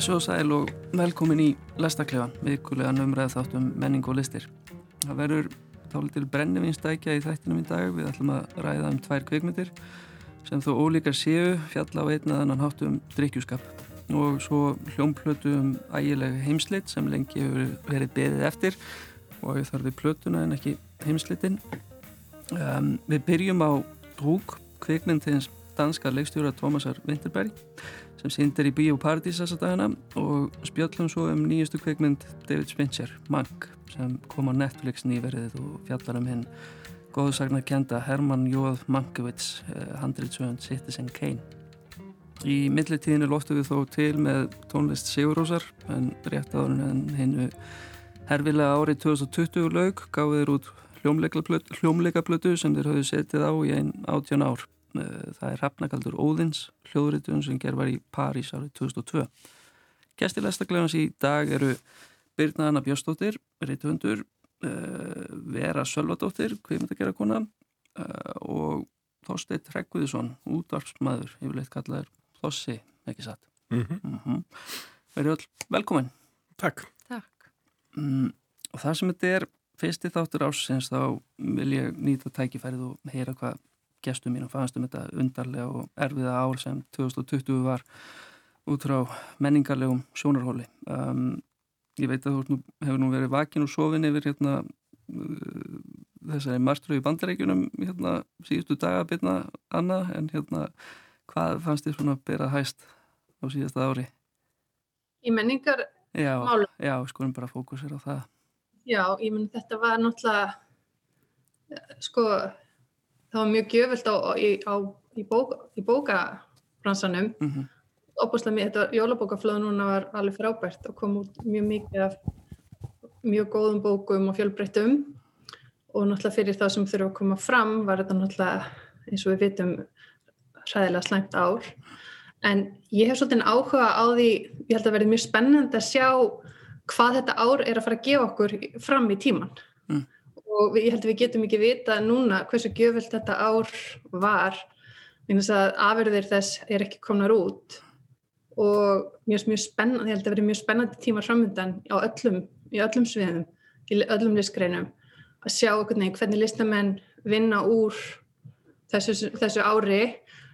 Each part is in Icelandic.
Blessu og sæl og velkomin í Lestaklefan, vikulega numræð þáttum menning og listir. Það verður tálitil brennivinstækja í þættinum í dag. Við ætlum að ræða um tvær kvikmyndir sem þó ólíkar séu fjalla á einnaðan háttum drikkjúskap og svo hljómplötu um ægileg heimslit sem lengi hefur verið beðið eftir og við þarfum plötuna en ekki heimslitin. Um, við byrjum á Drúk, kvikmynd til danska leikstjóra Tómasar Vinterberg sem síndir í Bíó Paradís þessa dagina og spjöllum svo um nýjustu kveikmynd David Fincher, Mank sem kom á Netflix nýverðið og fjallar um hinn góðsagnar kenda Herman Jóð Mankiewicz eh, handritsögund Citizen Kane. Í millitíðinu loftu við þó til með tónlist Sigurósar en rétt áður en hinnu herfilega árið 2020 laug gáðir út hljómleikaplötu sem þeir hafðu setið á í einn átján ár það er Hrafnakaldur Óðins hljóðritun sem ger var í París árið 2002 Gæstilegstaklefans í dag eru Birna Anna Björnsdóttir Ritthundur eh, Vera Sölvadóttir Kveimundagera kona eh, og Þorsteit Rekkviðsson útvarpsmaður, yfirleitt kallaður Þossi, ekki satt mm -hmm. mm -hmm. Verið öll velkomin Takk, Takk. Mm, og það sem þetta er fyrsti þáttur ásins þá vil ég nýta tækifærið og heyra hvað gestum mínum fannst um þetta undarlega og erfiða ál sem 2020 var út frá menningarlegum sjónarhóli um, ég veit að þú hefur nú verið vakin og sofin yfir hérna, uh, þessari margtröyu bandarækjunum hérna, síðustu dagabitna Anna, en hérna hvað fannst þið svona að bera hæst á síðasta ári? Í menningar já? Já, skoðum bara fókusir á það Já, ég menn þetta var náttúrulega sko það var mjög gjöfult á, í, á, í, bóka, í bókabransanum. Mm -hmm. opaslega mér, þetta jólabókaflöð núna var alveg frábært og kom út mjög mikið af mjög góðum bókum og fjölbreyttum. Og náttúrulega fyrir það sem þurfa að koma fram var þetta náttúrulega eins og við vitum ræðilega slæmt ár. En ég hef svolítið áhuga á því ég held að verði mjög spennandi að sjá hvað þetta ár er að fara að gefa okkur fram í tíman og ég held að við getum ekki vita núna hversu gjöfult þetta ár var. Minnast að afverðir þess er ekki komnar út. Og mjög, mjög spennandi, ég held að verði mjög spennandi tíma framöndan á öllum, í öllum sviðum, í öllum listgreinum. Að sjá hvernig, hvernig listamenn vinna úr þessu, þessu ári,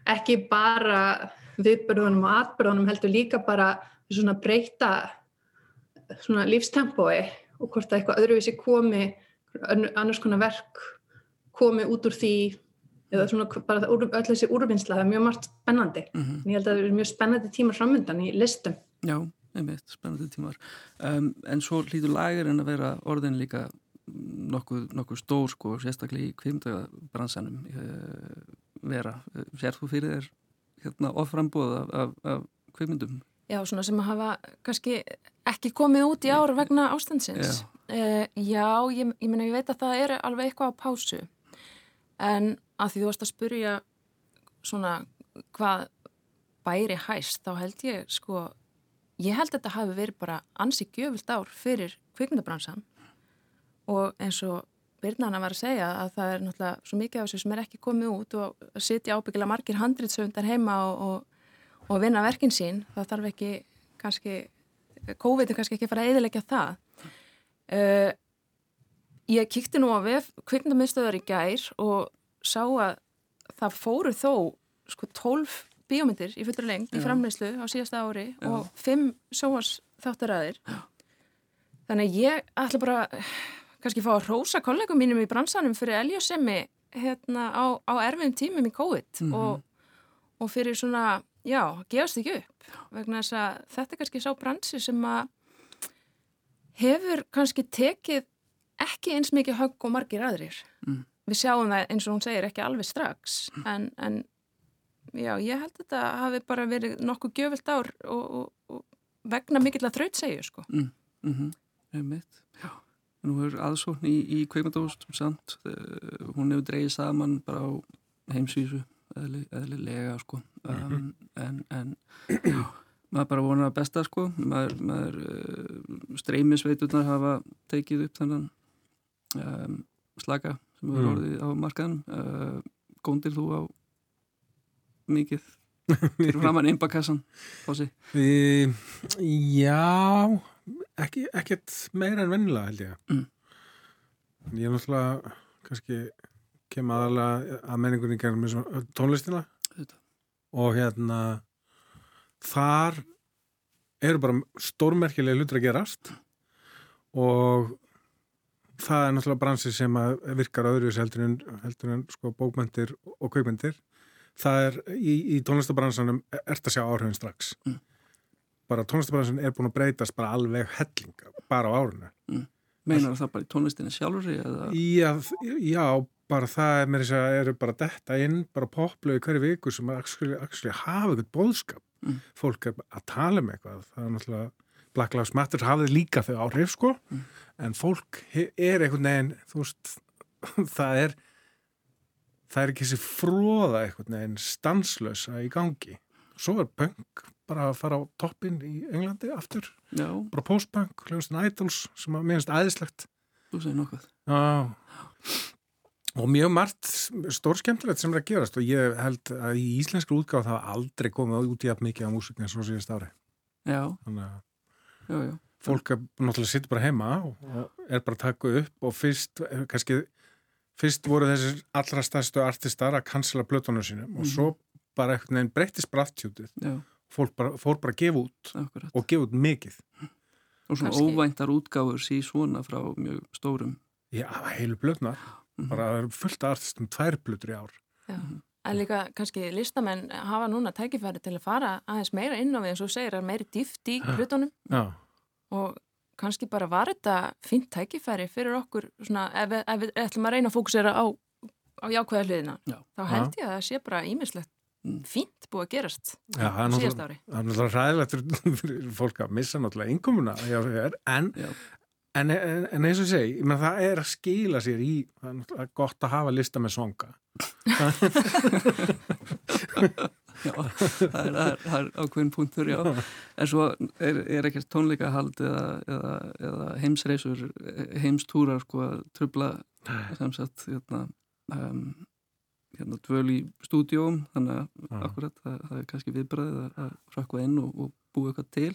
ekki bara viðbörðunum og atbörðunum heldur líka bara svona breyta svona lífstempói og hvort að eitthvað öðruvísi komi annars konar verk komi út úr því eða svona bara öll þessi úrvinnsla það er mjög margt spennandi mm -hmm. en ég held að það er mjög spennandi tímar framöndan í listum Já, einmitt, spennandi tímar um, en svo hlýtur lager en að vera orðin líka nokkuð, nokkuð stór sko, sérstaklega í kvimdagabransanum uh, eh, vera, sér þú fyrir þér hérna oframbóð af, af, af kvimundum? Já, svona sem að hafa kannski ekki komið út í ára vegna ástandsins. Já. Uh, já, ég, ég menna ég veit að það er alveg eitthvað á pásu. En að því þú varst að spurja svona hvað bæri hæst þá held ég sko ég held að þetta hafi verið bara ansi gjöfult ár fyrir kvikmyndabransan. Og eins og Birnana var að segja að það er náttúrulega svo mikið af þessu sem er ekki komið út og sitja ábyggilega margir handritsöndar heima og, og, og vinna verkin sín það þarf ekki kannski COVID er kannski ekki að fara að eðilegja það Uh, ég kíkti nú á kvikmyndamiðstöðar í gær og sá að það fóru þó sko 12 bíómyndir í fullur lengt í framleyslu á síðasta ári Já. og 5 sóas þáttaræðir þannig ég ætla bara kannski að fá að rósa kollegum mínum í bransanum fyrir eljósemi hérna á, á erfiðum tímum í COVID mm -hmm. og, og fyrir svona, já, gefast ekki upp vegna þess að þetta er kannski sá bransi sem að hefur kannski tekið ekki eins mikið högg og margir aðrir. Mm. Við sjáum það eins og hún segir ekki alveg strax mm. en, en já, ég held að þetta hafi bara verið nokkuð gjöfilt ár og, og, og vegna mikill að þraut segju sko. Mm. -hmm. Einmitt. Já. Nú er aðsókn í, í kveikmyndóstum samt, uh, hún hefur dreyið saman bara á heimsvísu eðlilega sko -hmm. um, en, en maður bara vonar að besta sko maður, maður uh, streymisveitunar hafa tekið upp þannan um, slaka sem mm. orðið á markaðanum uh, góndir þú á mikið fyrir framann innbakassan Fossi? Í, já, ekki, ekkert meira en vennilega held ég. Mm. Ég er náttúrulega, kannski, kem aðalega að menningunni gerum með tónlistina. Og hérna, þar eru bara stórmerkilega hlutur að gerast. Og það er náttúrulega bransi sem virkar öðruvis heldur en, heldur en sko, bókmyndir og kaupmyndir. Það er í, í tónlistabransanum ert að sjá áhrifin strax. Mm. bara tónlistabransan er búin að breytast bara alveg helling bara á árinu. Meinar það bara í tónlistinni sjálfur já, já, bara það er mér að eru bara detta inn bara poplu í hverju viku sem actually, actually hafa eitthvað bóðskap Mm. fólk er að tala um eitthvað. Það er náttúrulega Black Lives Matter hafið líka þau áhrif sko. Mm. en fólk er einhvern veginn þú veist, það er það er ekki þessi fróða einhvern veginn stanslösa í gangi. Svo er punk bara að fara á toppin í Englandi aftur. Já, bara postpunk, hljóðustin Idols sem að minnst æðislegt. Þú segir nokkuð. Já og mjög margt stór skemmtilegt sem er að gerast og ég held að í íslenskri útgáð það aldrei komið út í að mikið á músík eins og síðast ári Já, þannig að já, já. fólk er náttúrulega sitt bara heima og er bara að taka upp og fyrst kannski fyrst voru þessir allra stærstu artistar að cancela plötunum sínum og Mhm. svo bara einhvern veginn breyttist brattjútið Já, fólk bara, fór bara að gefa út akkurat. og gefa út mikið Og svona Kannski- óvæntar útgáfur sí svona frá mjög stórum. Já, heilu plötnar, Mhm. bara það eru fullt af artistum tvær plötur í ár Já. En líka kannski listamenn hafa núna tækifæri til að fara aðeins meira inn á við eins og segir að meiri dýft í hlutunum Já, og kannski bara var þetta fínt tækifæri fyrir okkur svona ef við, ef við ætlum að reyna að fókusera á, á jákvæða hliðina Já. þá held ég að það sé bara ímislegt Mm. fínt búið að gerast Já, það er síðast ári. það er náttúrulega ræðilegt fyrir- fólk að missa náttúrulega innkomuna en, Já. En, en, en eins og ég segi, ég menn það er að skila sér í, það er gott að hafa lista með songa. Já, það er, það er, ákveðin punktur, já. En svo er, er ekkert tónleikahald eða, eða, eða heimsreisur, heimstúrar, sko, að trubla sem sagt, hérna, um, hérna dvöl í stúdíóm, þannig að akkurat, það, það er kannski viðbræðið að, rökkva inn og, og búa eitthvað til.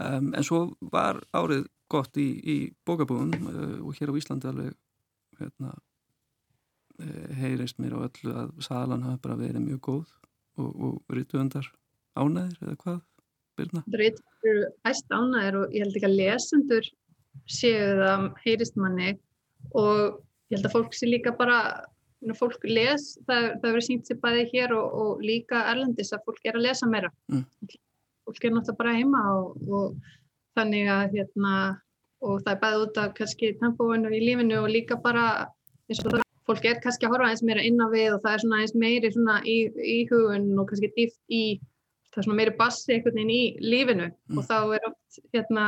Um, en svo var árið gott í, í bókabúðum uh, og hér á Íslandi alveg hérna, uh, heyrist mér á öllu að salan hafi bara verið mjög góð og, og rituðandar ánæðir eða hvað, Birna? Reytur eru æst ánæður og ég held ekki að lesendur séu það heyrist manni og ég held að fólk sé líka bara fólk les, það, það verið sínt sér bæði hér og, og líka erlendis að fólk er að lesa meira Mm. Fólk er náttúrulega bara heima og, og þannig að hérna og það er bæði út af kannski tempóinu í lífinu og líka bara eins og það fólk er kannski að horfa eins meira inn á við og það er svona eins meiri svona í, í hugun og kannski dýft í það er svona meiri bassi einhvern veginn í lífinu Mm. og þá er oft hérna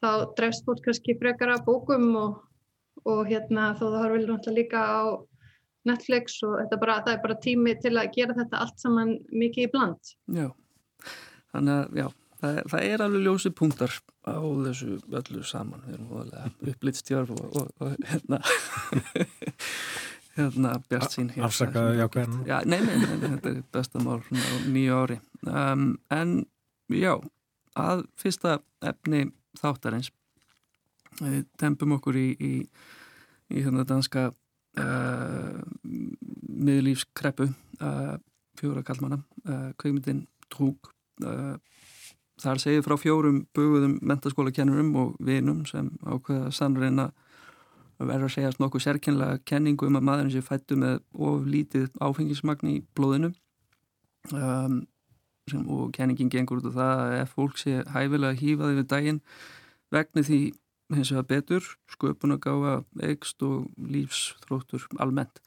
þá drefst fólk kannski frekar að bókum og, og hérna þó það horfir náttúrulega líka á Netflix og þetta bara, það er bara tími til að gera þetta allt saman mikið í bland. Já, þannig að já, það það er alveg ljósi punktar á þessu öllu saman. Við erum óðarlega upplýttstjörf og, og, og hérna hérna bjart sín hér. Afsakaðu jákvæðan. Já, nei, nei, nei, þetta er besta mál svona á nýju ári. Um, en já, að fyrsta efni þáttarins við tempum okkur í, í, í hérna danska uh, miðlífskreppu uh, fjóra kallmanna uh, kveikmyndin Trúk þar segir frá fjórum buguðum mentaskólakennurum og vinum sem ákveða sannreina verður að segjast nokkuð sérkennlega kenningu um að maðurinn sé fættu með of lítið áfengismagn í blóðinu um, sem, og kenningin gengur út af það að ef fólk sé hæfilega hýfaði við daginn vegni því hins vegar betur, sköpun að gáða eikst og lífsþróttur almennt.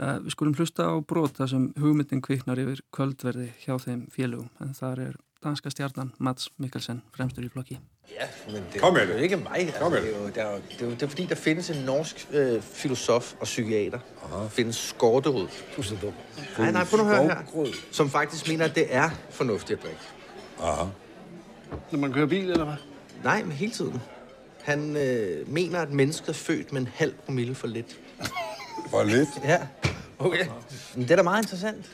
Uh, við skulum hlusta á brota sem hugmyndin kviknar yfir kvöldverði hjá þeim félögum en þar er danska stjarnan Mats Mikkelsen fremstur i flokki. Ja, men det, Kom med det er det. ikke mig. Altså, Kom med det, er jo, det, er jo, det, er jo, det er fordi, der findes en norsk øh, filosof og psykiater. Der findes Skorterud. Du er så dum. Nej, nej, prøv nu at høre her. Som faktisk mener, at det er fornuftigt at drikke. Aha. Når man kører bil, eller hvad? Nej, men hele tiden. Han øh, mener, at mennesket er født med en halv promille for lidt. For lidt. Ja, okay. Men det er da meget interessant.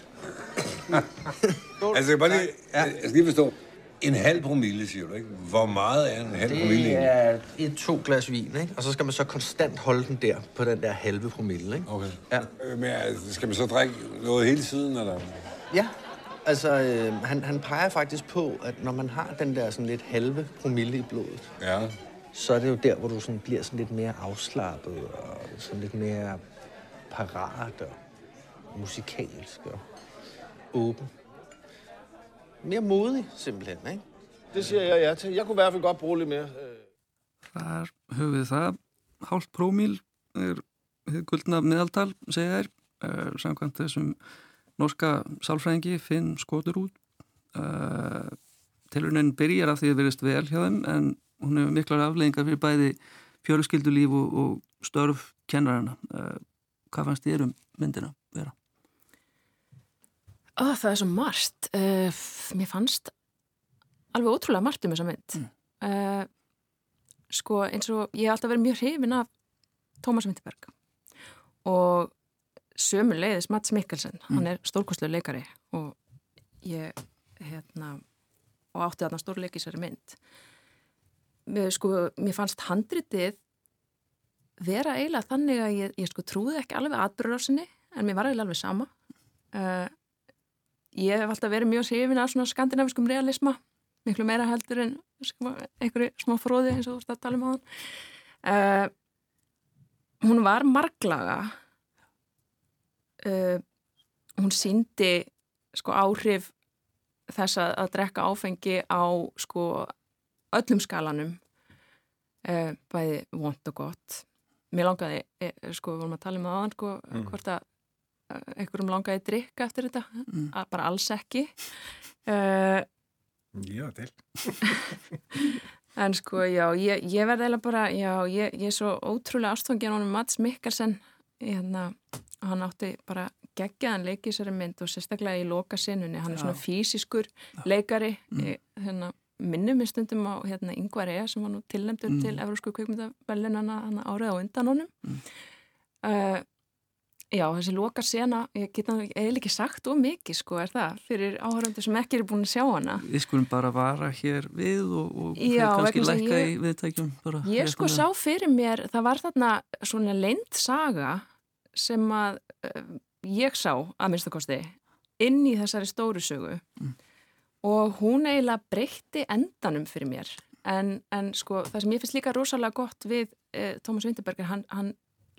altså, jeg, bare lige, jeg skal lige forstå. En halv promille, siger du, ikke? Hvor meget er en halv promille Det er et to glas vin, ikke? Og så skal man så konstant holde den der, på den der halve promille, ikke? Okay. Ja. Øh, Men altså, skal man så drikke noget hele tiden, eller? Ja, altså øh, han, han peger faktisk på, at når man har den der sådan lidt halve promille i blodet, Ja. så er det jo der, hvor du sådan bliver sådan lidt mere afslappet og sådan lidt mere parat og musikalsk og åben. Mere modig, simpelthen, ikke? Det siger jeg ja til. Jeg kunne i hvert fald godt bruge lidt mere. øh, Þar höfum við það, hálft prómíl er hið guldna meðaltal, segja þær, uh, samkvæmt þessum norska sálfræðingi Finn skotur út. Uh, Tilunin byrjar af því að verðist vel hjá þeim en hún hefur miklar afleðingar fyrir bæði fjöruskildulíf og, og störf kennarana. Uh, hvað fannst þér um myndina Ó, það er svo margt. Uh, mér fannst alveg ótrúlega margt um þessa mynd. Uh, sko eins og ég hef alltaf verið mjög hrifin af Tómas Vinterberg og sömu leiðis Mats Mikkelsen, hann er stórkostlega leikari og ég hérna og átti þarna stórleik í sér mynd. Mér, sko, mér fannst handritið vera eiginlega þannig að ég, ég sko trúði ekki alveg atbyrðarsinni en mér var eiginlega alveg sama. Uh, ég hef alltaf verið mjög hrifin af svona skandinaviskum realisma miklu meira heldur en einhverju smá fróði eins og þú veist að tala um á hann uh, hún var marglaga. Uh, hún síndi sko áhrif þess að, að drekka áfengi á sko öllum skalanum. Uh, bæði vond og gott. Mér langaði, sko, við vorum að tala um það aðan sko, hvort að einhverjum langaði að drikka eftir þetta að bara alls ekki uh, Já, til. En sko, já, ég, ég verði eiginlega bara, já, ég, ég er svo ótrúlega ástfangin á hann Mats Mikkelsen, hérna, hann átti bara geggjaðan leik í þessari mynd og sérstaklega í loka sinunni, hann er svona fysiskur leikari, mm. hérna, minnum í stundum á hérna Yngvar Ea sem var nú tilnæmdur Mm. til Evrósku kveikmyndavellinana hann árið á undan honum. Uh, já, þessi loka sena, ég get hann eiginlega ekki sagt of mikið, sko, er það, fyrir áhöröndu sem ekki eru búin að sjá hana. Við skulum bara vara hér við og, og Já, kannski lækka í viðtækjum. Bara Ég sko sá fyrir mér, það var þarna svona leint saga sem að uh, ég sá að minnstakosti inn í þessari stóru sögu og hún eiginlega breytti endanum fyrir mér en, en sko það sem ég finnst líka rosalega gott við uh, Tómas Vinterberger, hann, hann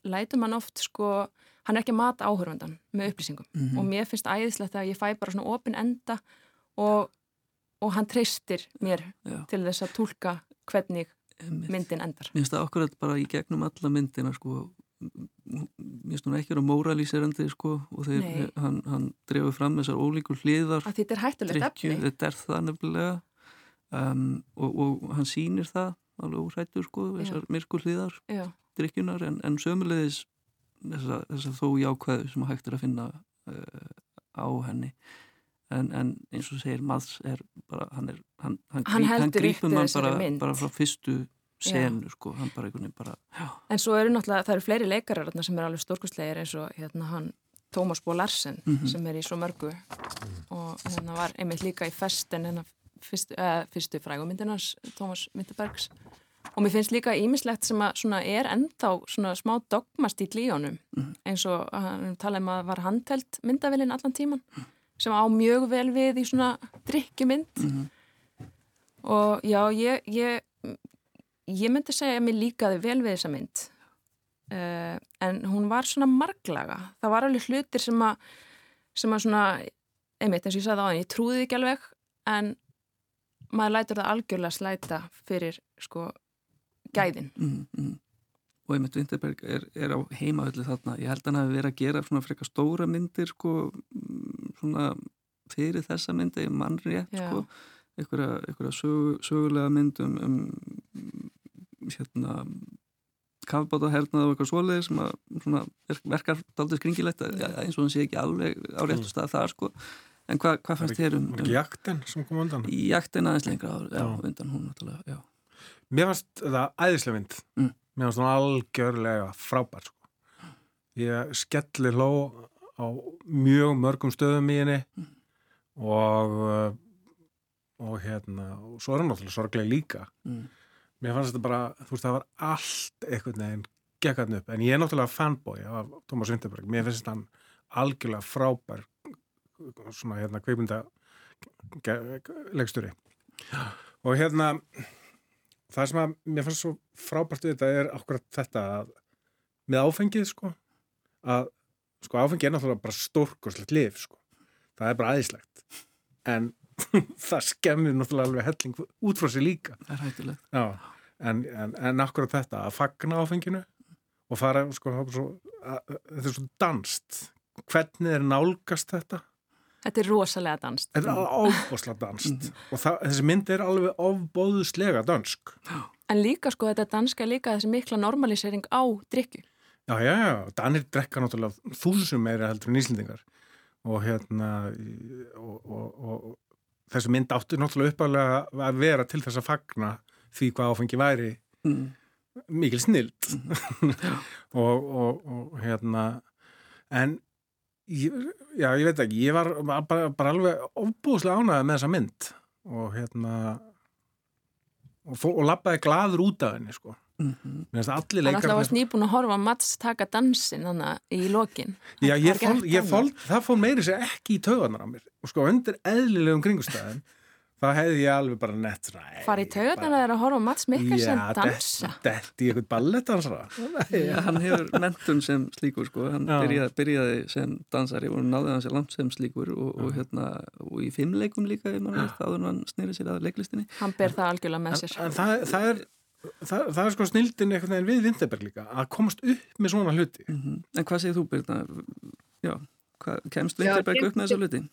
lætur mann oft sko, hann er ekki að mata áhörfundan með upplýsingum Mhm. og mér finnst æðislegt að ég fæ bara svona opin enda og, og hann treystir mér Já. til þess að tólka hvernig Einmitt. myndin endar. Mér finnst það okkur bara í gegnum alla myndina sko, mér finnst hún ekki vera móralíserandi sko og Nei. hann, hann drefur fram þessar ólíkur hliðar að þetta er hættulegt efni þetta er það nefnilega um, og, og hann sýnir það alveg úrættur sko, þessar myrkur hliðar Já, drykkjunar en, en sömulegis þessar þessa þó jákvæðu sem hægt er að finna uh, á henni. En, en eins og segir Mads er bara, hann er hann, hann, Hann gríp- grípur mann bara, bara frá fyrstu senu sko, hann bara einhvern veginn bara já, en svo eru náttúrulega, það eru fleiri leikarar sem eru alveg stórkustlegir eins og hérna hann Tómas Bó Larsen Mhm. sem er í svo mörgu. Og hérna var einmitt líka í festen hérna fyrstu, uh, fyrstu frægumyndinans Tómas Vinterbergs og mér finnst líka ímislegt sem að svona er ennþá svona smá dogmast í klíjónum eins og hann talaði um að var handheld myndavillin allan tíman sem á mjög vel við í svona drikkjumynd og já, ég, ég ég myndi segja að mér líkaði vel við þessa mynd. Uh, en hún var svona marglaga. Það var alveg hlutir sem að sem að svona, einmitt eins og ég sagði á hann ég trúði ekki alveg en maður lætur það algjörlega slæta fyrir sko gæðin mm, mm. og einmitt Vinterberg er, er á heimaöllu þarna ég held að hann hafi verið að gera svona frekar stóra myndir sko mm, svona fyrir þessa myndi í mannrétt Já. sko einhverja, einhverja sögu, sögulega mynd um, um hérna kafbáta hernað og eitthvað svoleið sem að svona, verk, verkar daldið skringilegt að- eins og hann sé ekki alveg á réttu stað þar sko en hvað hva fannst þér um, Var um ekki jaktin sem kom undan? jaktin aðeins lengra á, já, Já. undan hún náttúrulega, já Mér fannst það æðislega mynd. Mm. Mér fannst hún algjörlega frábær. Sko. Ég skelli hló á mjög mörgum stöðum í henni. og uh, og hérna og svo er hann náttúrulega sorglega líka Mm. mér fannst þetta bara, þú veist, það var allt einhvern veginn gekkaðn upp en ég er náttúrulega fanboy af Tómas Vinterberg mér finnst hann algjörlega frábær svona hérna kveikmynda leiksturi og hérna það sem að mér fannst svo frábært við þetta er akkurat þetta að með áfengið sko að sko áfengið er náttúrulega bara stórkoslegt lif sko, það er bara aðeinslegt en það skemmir náttúrulega alveg helling út frá sér líka Það er hættulegt. Já, en, en, en akkurat þetta að fagna áfenginu og fara, sko, svo, að, þetta er svo danst. Hvernig er nálgast þetta? Þetta er rosalega danst. Þetta er ofbóðslega danst og það, þessi mynd er alveg ofbóðslega dansk. En líka sko þetta danska líka þessi mikla normalisering á drikju. Já, já, já, Danir drekka náttúrulega þúsum meira heldur en Íslendingar og hérna og, og, og, og þessi mynd átti náttúrulega uppalega að vera til þess að fagna því hvað áfengi væri Mm. mikil snild og, og, og hérna en ég, já, ég veit ekki, ég var bara, bara alveg ofbúðslega ánægð með þessa mynd og hérna og, og labbaði gladur út af henni sko Mhm. finnst að allir að það var leikarnir nýbúin að horfa Mats taka dansin þannig í lokin. já, ég fól, ég fól, það fór meiri sér ekki í taugarnar á mér og sko undir eðlilegum kringustæðin þá hefði ég alveg bara nett Fara í taugarnar að það er að horfa Mats Mikkelsen dansa. Detti í eitthvað ballettdansara. Já, hann hefur mentun sem slíkur sko, hann byrjaði, byrjaði sem dansari og náði hann sér langt sem slíkur og, og, hérna, og í fimmleikum líka áður en hann snýri sér að leiklistinni. Hann ber það algjörlega með sér. en, en það, það er það, það er sko snildin einhvern veginn við Vinterberg líka að komast upp með svona hluti. Mm En hvað segir þú Birna? Já, hvað, kemst Vinterberg upp með þessa hluti?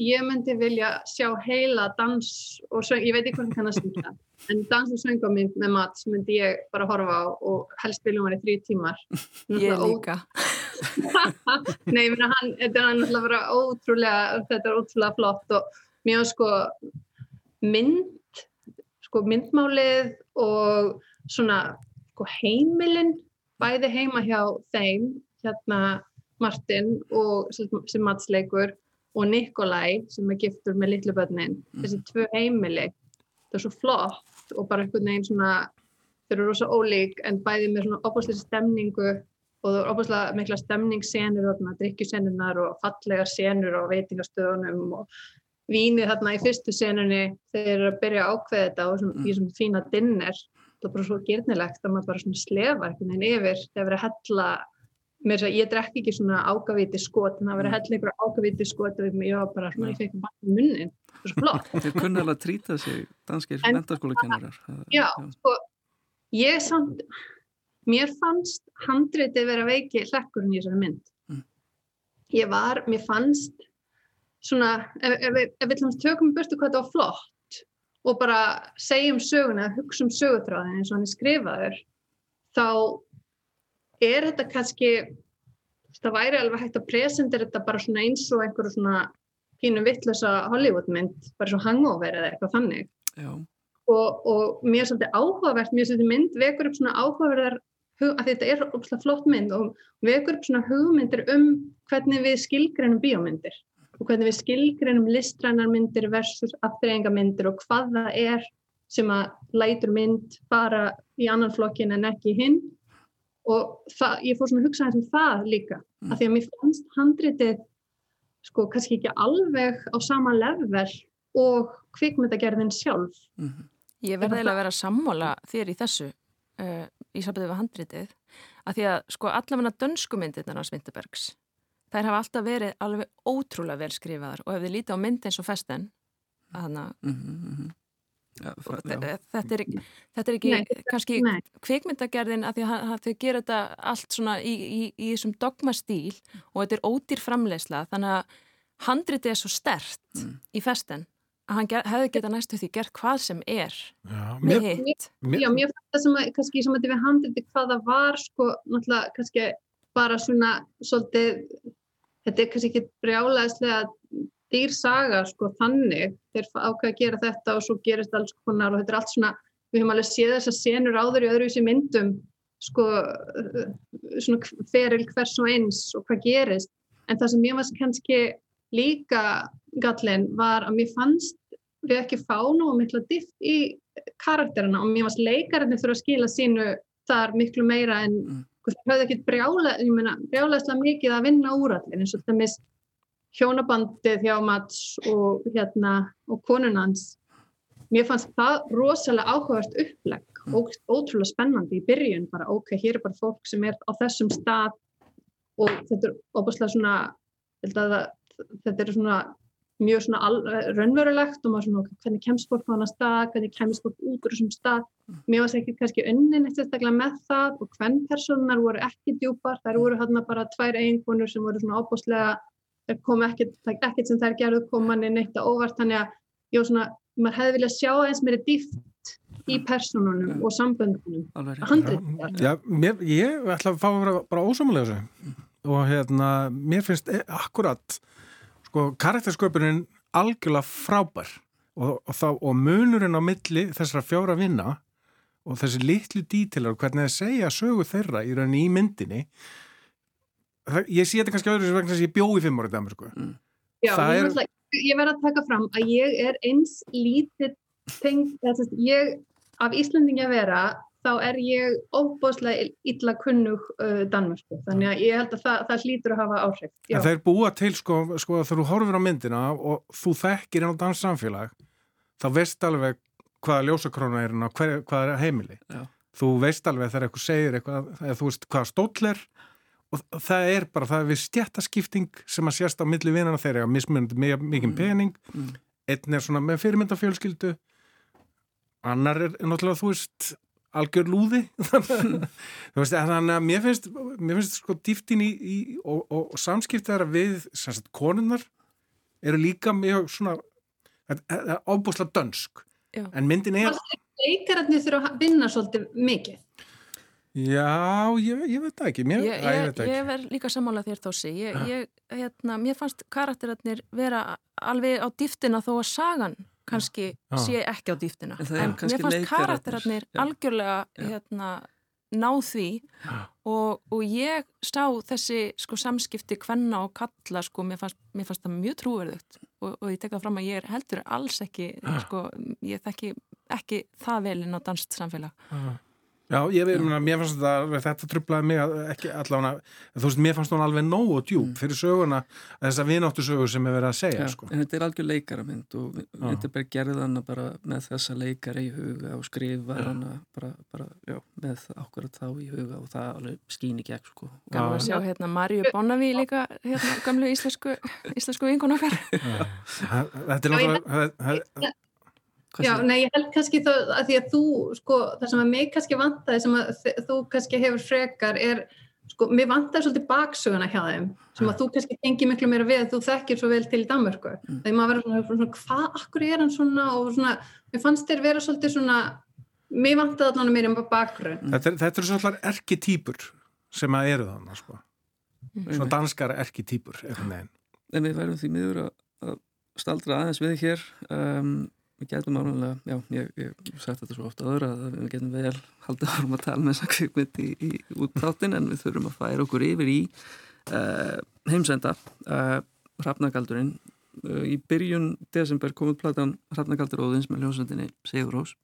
Ég myndi vilja sjá heila dans og söng, ég veit ekki hvað hann að syngja, en dans og söngamind með Mats myndi ég bara horfa á og helst viljum hann í þrý tímar. Ég líka. Nei, ég meina hann, þetta er náttúrulega bara ótrúlega, þetta er ótrúlega flott og var sko mynd, sko myndmálið og svona sko heimilin, bæði heima hjá þeim, hérna Martin og sem, sem matsleikur og Nikolai sem er giftur með litlu börnin, þessi tvö heimili, það er svo flott og bara einhvern veginn svona, þeir eru rosa ólík en bæði með svona opaslega stemningu og það er opaslega mikla stemningssenur þarna, drikkjusenurnar og fallegar senur á veitingastöðunum og vínið þarna í fyrstu senunni þeir eru að byrja að ákveða þetta og svona, í svona fína dinner það er bara svo gyrnilegt að maður bara svona slefa einhvern veginn yfir þegar verið að hella mér að ég drekki ekki svona ágavíti skot en það verið að hella einhverja ágavíti skot og ég var bara svona, ég fekk vatn í munnin það er svo flott. Þeir kunna alveg að trýta sig danskir En- mentaskóla kennarar Já, sko, ég samt, mér fannst handritið vera veiki hlekkurinn í þessari mynd. Mm. Ég var, mér fannst svona, ef, ef, við- ef við tökum burtu hvað þetta var flott og bara segjum söguna, hugsa um sögutráðin eins og hann er skrifaður, þá er þetta kannski, það væri alveg hægt að presentera þetta bara svona eins og einhverju svona pínu vittlösa Hollywoodmynd, bara svo hangover eða eitthvað þannig. Og, og mér er svolítið áhugavert, mér er svolítið mynd vekur upp svona áhugaverðar hug- að þetta er óslega flott mynd og vekur upp svona hugmyndir um hvernig við skilgreinum bíómyndir og hvernig við skilgreinum listrænar myndir versus aftreyingamyndir og hvað það er sem að lætur mynd fara í annan flokkin en ekki hinn og það, ég fór svona að hugsa þessum það líka Mm. af því að mér fannst handritið sko kannski ekki alveg á sama level og kvikmyndagerðin sjálf mhm, Ég verði eiginlega að vera sammála þér í þessu uh, í sambandi við handritið að því að sko allavega dönsku myndirnar á Svinterbergs þær hafa alltaf verið alveg ótrúlega vel skrifaðar og ef þið lítið á mynd eins og festen þannig mhm, mhm. Já, það- þe- já. þetta er, þetta er ekki Nei, kannski nei. kvikmyndagerðin að því að hann- hann- þau gera þetta allt svona í, í, í þessum dogmastíl og þetta er ódýr framleysla þannig að handritið er svo stert Mm. í festen að hann ger, hefði geta næstu því gert hvað sem er Já, með mér, hitt. mér, Já, mér fannst það sem að, kannski sem að við handriti hvað það var, sko, náttúrulega kannski bara svona svolítið, þetta er kannski ekki brjálæðislega dýr saga, sko, þannig, þeir ákveða að gera þetta og svo gerist alls konar og þetta er allt svona, við höfum alveg séð þessar senur áður í öðruvísi myndum, sko, uh, svona feril hvers og eins og hvað gerist, en það sem ég varst kannski líka gallin var að mér fannst við ekki fá nú mikla dift í karakterina og mér fannst leikarinn þurfa að skila sínu þar miklu meira en Mm. það höfði ekkert brjála, brjálaðslega mikið að vinna úr allir eins og það mis hjónabandið hjá Mats og hérna og konunans mér fannst það rosalega áhugavert upplegg Mm. og ótrúlega spennandi í byrjun bara ok, hér er bara fólk sem er á þessum stað og þetta er opaslega svona það, þetta er svona mjög svona raunverulegt og maður svona ok, hvernig kemst fólk á hana stað, hvernig kemst fólk út úr þessum stað mér varst ekki kannski unnin eitt sérstaklega með það og hvern personar voru ekki djúpar, þær voru hérna bara tvær eiginkonur sem voru svona opaslega það kom ekkert, ekkert sem þær gerðu kom manni neitt að óvart, þannig að ég var svona, maður hefði viljað sjá eins meiri dýft í personunum og samböndunum. Handrið Já, mér, ég ætla að fá að vera bara ósamulega þessu. Og hérna, mér finnst e, akkurat sko, karaktersköpunin algjörlega frábær. Og, og, þá, og munurinn á milli þessara fjóra vinna og þessi litlu dítilar hvernig það segja sögu þeirra í rauninni í myndinni ég sé þetta kannski öðru sem vegna þess að ég bjó í fimm ára dæmi sko. Já, Það ég, er- er... ég verð að taka fram að ég er eins lítið tengd, sem sagt, ég af Íslandingi að vera, þá er ég óbúslega illa kunnug uh, Danmörku, þannig að ég held að það, það hlýtur að hafa áhrif. Já, en þeir búa til sko, sko þegar þú horfir á myndina og þú þekkir inn á danssamfélag þá veist alveg hvaða ljósakróna er og hver, hvað er heimili Já. þú veist alveg þegar eitthvað segir eitthvað, þú veist hvaða stóll er og það er bara, það er við stjættaskipting sem að sérst á milli vinana þeirra að mismunandi mjög mikið pening Mm. einn er svona með fyrirmyndafjölskyldu annar er náttúrulega þú veist algjör lúði þú veist, þannig að mér finnst mér finnst sko dýftin í, í og, og, og samskipti þeirra við sagt, konunnar eru líka mjög svona er ábúslega dönsk Já. en myndin er leikararnir þurfa að vinna svolítið mikið. Já, ég, ég veit það ekki mér, Ég, ég ég, ekki verð líka sammála þér. Ég, ég, hérna, mér fannst karakterarnir vera alveg á dýftina þó að sagan kannski Já. sé ekki á dýftina. En mér fannst karakterarnir já. algjörlega hérna, ná því og, og ég sá þessi sko, samskipti kvenna og kalla sko, mér, fannst, mér fannst það mjög trúverðugt og, og ég tek það fram að ég er heldur alls ekki, sko, ég þekki ekki það vel inn á danst samfélag. Já, ég veit, mm. mér fannst þetta, þetta trublaði mig að ekki allavega, þú veist, mér fannst hún alveg nóg og djúb fyrir söguna, þessa vináttu sögur sem er verið að segja, Já, sko. en þetta er algjör leikaramind og Vinterberg gerði hana bara með þessa leikara í huga og skrifa hana bara, bara, já, með akkurat þá í huga og það alveg skín í gegn, sko. Gaman að sjá hérna Marju Bonaví líka hérna gamlu íslensku, íslensku vinkun okkar. Þetta er náttúrulega, Já, nei, ég held kannski þá að því að þú, sko, það sem að mig kannski vantaði sem að þú kannski hefur frekar er, sko, mér vantaði svolítið baksöguna hjá þeim, sem að þú kannski tengi miklu meira við, þú þekkir svo vel til í Danmörku. Mm. Þegar maður verður svona, svona, hvað, akkur er hann svona og svona, mér fannst þér vera svolítið svona, mér vantaði allan meira um bakgrunn. þetta, er, þetta eru svolítið erkitýpur sem að eru þannig, sko. Svona danskar erkitýpur, einhvern veginn. En við værum því miður að, að staldra aðeins við hér um, við getum ánumlega, já, ég, ég sagt þetta svo ofta aður að við getum vel haldið árum að tala með þessa kvikmynd í, í út þáttin en við þurfum að færa okkur yfir í uh, heimsenda uh, Hrafnagaldurinn uh, í byrjun desember komið platan Hrafnagaldur Óðins með hljómsveitinni Sigur Rós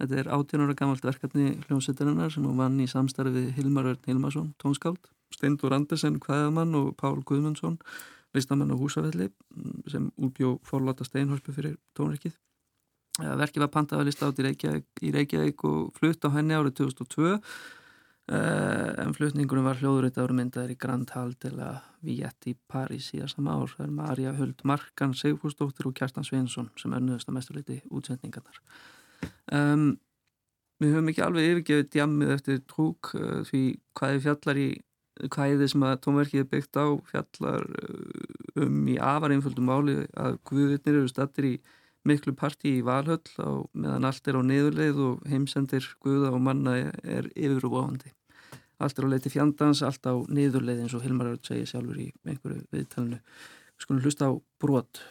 Þetta er 18 ára gamalt verkefni hljómsveitarinnar sem hún vann í samstarfi við Hilmar Örn Hilmarsson, tónskáld, Steindur Andersen, Kvæðamann og Pál Guðmundsson, listamann á húsafelli sem útbjó forláta steinhorpu fyrir tónrikið. Eh, Verkið var pantað að lista át í Reykjavík, í Reykjavík og flutt á henni árið 2002 uh, en flutningunum var hljóðurinn ára myndaður í Grand Hall til að Viet í París síðan sama ár. Það er Marja Huld Markan Sigfúsdóttir og Kjartan Sveinsson sem önnuðast að mestuleiti útsendingarnar. Um, við höfum ekki alveg yfirgefið djammið eftir trúk uh, því hvaði fjallar í hvaðið sem að tónverkið er byggt á fjallar um í afar einföldum máli að guðvittnir eru stattir í miklu partí í Valhöll á meðan allt er á niðurleið og heimsendir guða og manna er yfirvofandi. Allt er á leiti fjandans, allt á niðurleið eins og Hilmar Örd segir sjálfur í einhverju viðtalinu. Við skulum hlusta á brot.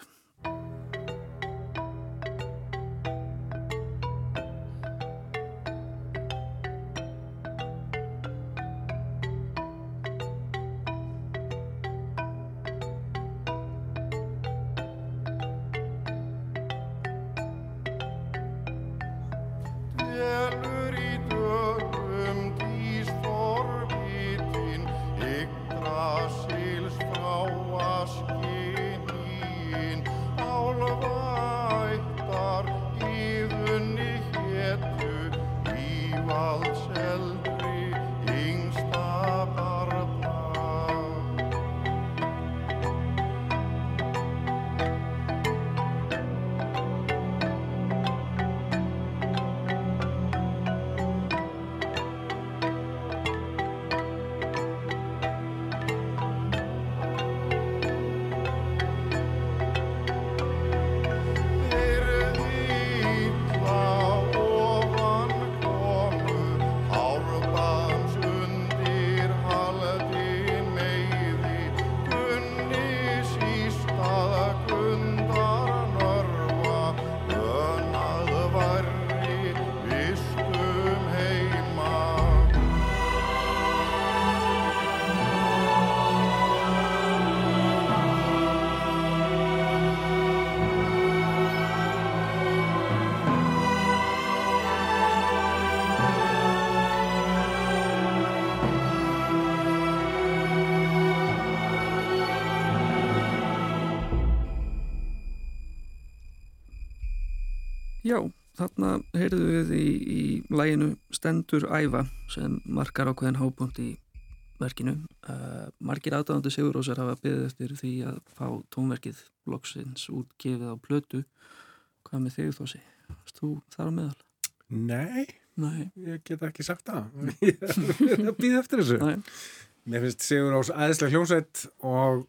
ættar í vunni héttu í vald selg. Þarna heyrðu við í, í læginu Stendur Æfa sem markar ákveðin hápunkt í verkinu. Uh, margir aðdáðandi Sigurósar hafa byggðið eftir því að fá tónverkið loksins útgefið á plötu. Hvað með þig þósi? Varst þú þar á meðal? Nei, Nei. ég get ekki sagt það. Ég er að býða eftir þessu. Nei. Mér finnst Sigur Ás aðeinslega hljómsveit og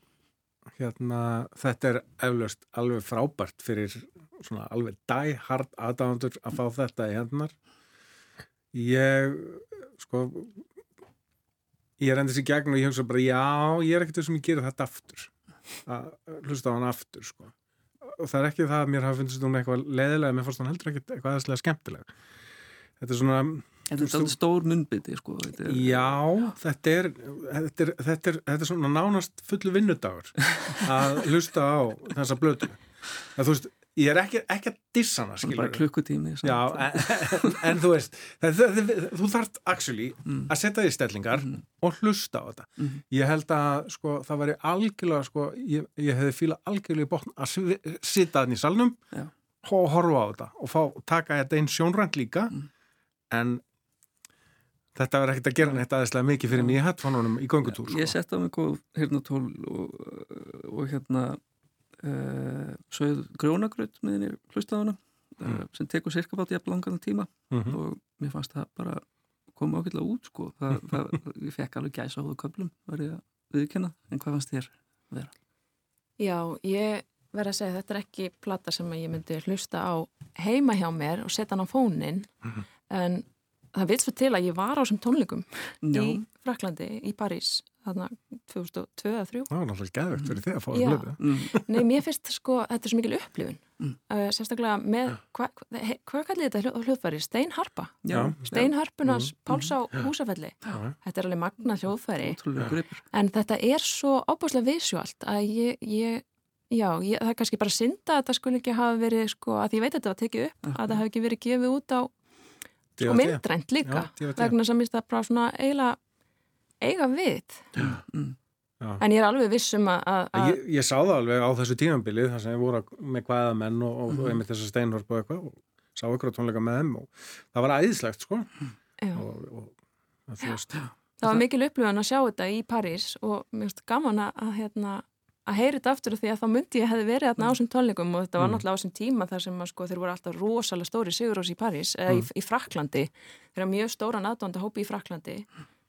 hérna, þetta er eflaust alveg frábært fyrir svona alveg die hard aðdáðandur að fá þetta í hendunar. Ég, sko, ég rendis í gegn og ég hugsa bara, já, ég er ekkert þessum ég gera þetta aftur. Að hlusta á hann aftur, sko. Og það er ekki það að mér hafa finnst hún eitthvað leðilega, mér fannst hún heldur ekkert eitthvað aðeinslega skemmtilega. Þetta er svona, Þetta er stór munnbytti, sko. Þetta er, Já, þetta er, þetta, er, þetta, er, þetta er svona nánast fullu vinnudagur að hlusta á þessa blötu. Það, þú veist, ég er ekki, ekki að dissa hana, Bara skilur. klukkutími. samt. Já, en, en, en þú veist, það, það, þú þarft actually að setja því stellingar og hlusta á þetta. Mhm. Ég held að sko, það væri algjörlega, sko, ég, ég hefði fílað algjörlega í botn að sitja þannig í salnum Já. og horfa á þetta og fá, taka þetta einn sjónrænt líka Mhm. en þetta verður ekkert að gera neitt aðeinslega mikið fyrir mig í headphone-unum í göngutúr Ég sko. sett á mig góð hirnatól og, og hérna uh, sögð grjónagröð með henni hlustaðuna uh, sem tekur cirka bát jafn langan tíma Mhm. og mér fannst það bara koma ákveðlega út sko það, það, ég fekk alveg gæsa á það köplum var ég að viðkenna, en hvað fannst þér vera? Já, ég verð að segja þetta er ekki plata sem að ég myndi hlusta á heima hjá mér og setja hann á fónin en það vil svo til að ég var á þessum tónleikum Já, í Fraklandi, í París þarna 2002 eða 3 Það var náttúrulega geðvögt fyrir þig að fá að blödu mm, Nei, mér finnst sko, þetta er svo mikil upplifun. Mm. uh, sérstaklega með hva, hva, he- hvað kallir þetta hljó- hljóðfæri? Steinharpa? Já, Steinharpunars Mm. Páls á Húsafælli Já. Þetta er alveg magna hljóðfæri. En þetta er svo ábúslega visjóalt að ég, ég já, ég, það er kannski bara synda að þetta skulle ekki hafa verið sko, að ég veit að þetta var tekið upp að það hafi ekki verið gefið út á sko DVD. myndrænt líka Já, vegna sem ég það bara svona eiginlega eiga við. Mm, en ég er alveg viss um að, Ég, ég sá það alveg á þessu tímambili þar sem ég voru að- með hvaða menn og, og, Mhm. og einmitt þessa steinhorp og eitthvað og sá ykkur á tónleika með þeim og það var æðislegt sko. Og, og að þú veist. Það var mikil upplifun að sjá þetta í París og mér finnst gaman að, að hérna að heyra þetta aftur því að þá myndi ég hefði verið þarna á þessum tónleikum og þetta var Mm. náttúrulega á þessum tíma þar sem sko þeir voru alltaf rosalega stóri sigurós í París eða í, í Fraklandi þeir eru mjög stóran aðdónda hópi í Fraklandi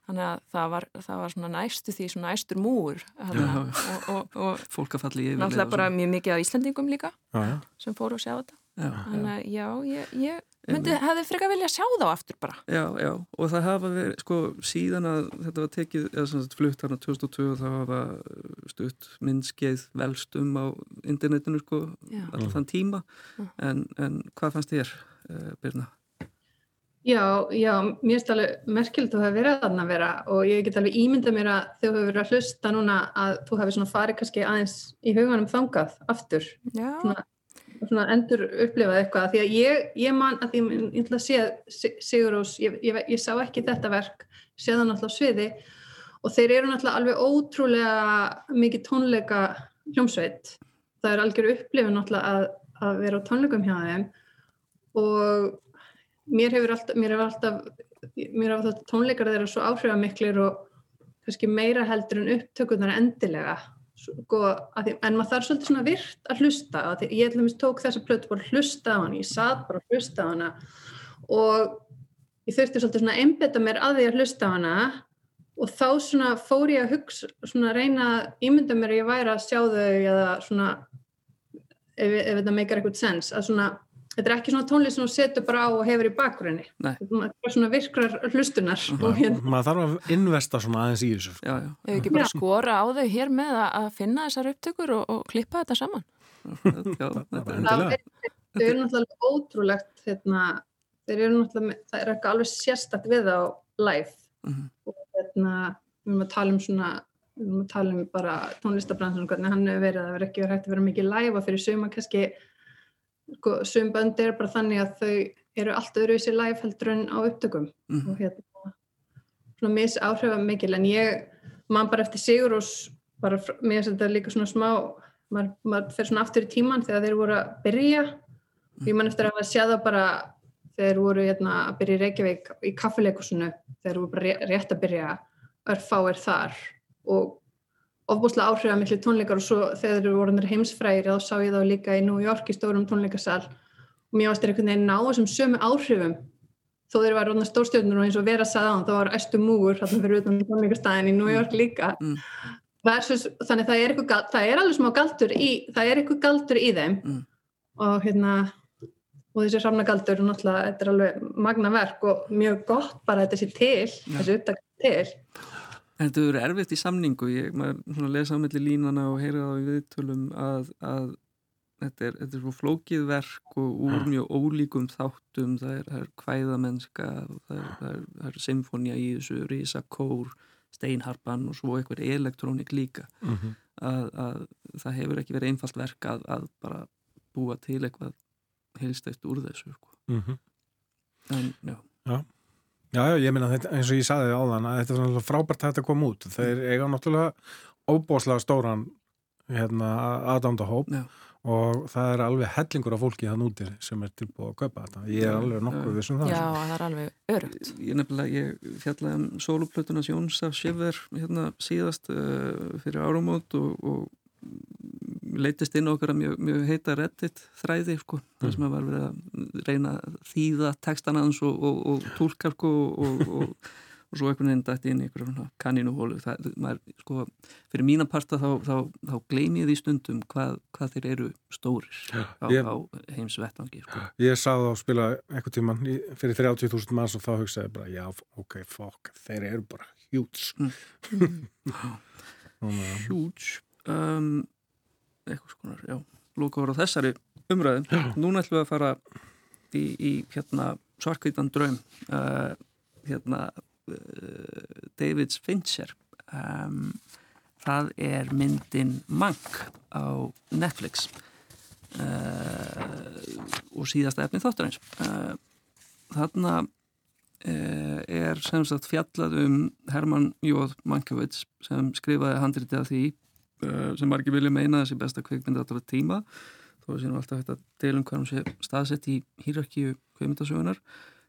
þannig að það var, það var svona næstu því svona æstur múur og, og, og náttúrulega bara mjög mikið á Íslandingum líka já, já. sem fóru að sjá þetta þannig að já, ég, ég myndi, hefði frekar vilja sjá þá aftur bara. Já, já, og það hafa verið, sko, síðan að þetta var tekið, eða sem sagt flutt hérna 2002 þá hafa stutt myndskeið velst um á internetinu, sko, allan þann tíma, en, en hvað fannst þér, uh, Birna? Já, já, mér finnst alveg merkilegt að það hafi verið þarna að vera og ég get alveg ímyndað mér að þú hefur verið að hlusta núna að þú hefur svona farið kannski aðeins í huganum þangað aftur, Já, svona, svona endur upplifað eitthvað, því að ég, ég man að ég ætla að sé að Sigurós, ég, ég, ég sá ekki þetta verk, sé það náttúrulega á sviði og þeir eru náttúrulega alveg ótrúlega mikið tónleika hljómsveit, það er algjör upplifun náttúrulega að, að vera á tónleikum hjá þeim og mér hefur alltaf, mér hefur alltaf mér hefur alltaf tónleikar þeirra svo áhrifamiklir og kannski meira heldur en upptökunar endilega sko, því, en maður þarf svolítið svona virt að hlusta að ég ætlum að tók þessa plötu bara hlusta á hana, ég satt bara hlusta á hana. Og ég þurfti svolítið svona einbeta mér að því að hlusta á hana. Og þá svona fór ég að hugsa, svona reyna ímynda mér að ég væri að sjá þau eða svona ef, ef þetta meikar eitthvað sens, að svona þetta er ekki svona tónlist sem þú setur bara á og hefur í bakgrunni Nei. þetta er svona virkrar hlustunar og hérna maður þarf að investa svona aðeins í þessu Já, já, Hefur ekki bara Já. skora á þau hér með að, að finna þessar upptökur og, og klippa þetta saman? já, þetta bara er, náttúrulega ótrúlegt hérna, þeir eru náttúrulega það er eitthvað alveg sérstakt við á live Mhm. og hérna við erum að tala um svona við erum að tala um bara tónlistabransun hvernig hann hefur verið að það verður ekki verið hægt að vera mikið live og fyrir suma kannski sko, sum bönd er bara þannig að þau eru allt öðru í sér live heldur en á upptökum. Mhm. og hérna svona mis áhrifa mikil en ég man bara eftir Sigurós bara, fr- mér finnst þetta líka svona smá maður, maður fer svona aftur í tíman þegar þeir voru að byrja. Ég man eftir að séð það bara þegar voru hérna, að byrja í Reykjavík í kaffileikusinu, þegar voru bara ré- rétt að byrja örfáir þar. Og ofbúslega áhrifða milli tónleikar og svo þegar þeir voru orðnir heimsfrægir þá sá ég þá líka í New York í stórum tónleikasal og mér varst þeir einhvern veginn ná þessum sömu áhrifum þó þeir var orðnar stórstjórnur og eins og vera sagði á þá var æstu múgur þarna fyrir utan tónleikastæðin í New York líka Mm. Versus, þannig það er, eitthvað, það er alveg smá galdur í það er eitthvað galdur í þeim Mm. og hérna og þessi hrafna galdur, náttúrulega, þetta er alveg magna verk og mjög gott bara að þetta sé til, Já. þessi upptak til En þetta eru erfitt í samningu, ég maður lesa á milli línana og heyra það í viðtölum að, að þetta, er, þetta er svo flókið verk og úr mjög ólíkum þáttum, það er, það er kvæðamennska, það er, það er, það er symfónia í þessu, risakór, steinharpan og svo eitthvað elektrónik líka. Mhm. Að, að það hefur ekki verið einfalt verk að, að bara búa til eitthvað heilstætt úr þessu. Sko. Mhm. En já, Já, já, ég minna þetta, eins og ég saði áðan að þetta er svona frábært að þetta kom út þeir eiga náttúrulega óbóðslega stóran hérna, aðdándahóp já. og það er alveg hellingur af fólki þann úti sem er tilbúið að kaupa þetta ég er Já, alveg já. nokkuð vissum það Já, sko. það er alveg örugt. ég nefnilega, ég fjallaði um soloplötunas Jóns af Sjöver hérna síðast uh, fyrir árumót og, og leitist inn okkur að mjög, mjög heita reddit þræði sko, þar sem að var verið að reyna að þýða textan hans og, og, og túlkar sko og, og, og svo einhvern veginn dætti inn í einhverjum kanninuhólu það, maður, sko, fyrir mína parta þá, þá, þá gleymi ég því stundum hvað, hvað þeir eru stórir á, ég- á heimsvettvangi sko. ég sá þá spila einhvern tíman fyrir 30.000 manns og þá hugsaði bara já, ok, fokk, þeir eru bara hjúts huge. Um, eitthvað skonar, já lóka voru á þessari umræðum núna ætlum við að fara í, í hérna svarkvítan draum uh, hérna uh, Davids Fincher. Um, það er myndin Mank á Netflix uh, og síðasta efni þáttarins. Uh, þarna er sem sagt fjallað um Herman Jóð Mankiewicz sem skrifaði handritið af því sem margir vilja meina þessi besta kveikmynd allra tíma. Þó að sínum alltaf hægt að deilum hvað hún sé staðsett í hýrarkíu kveikmyndasögunar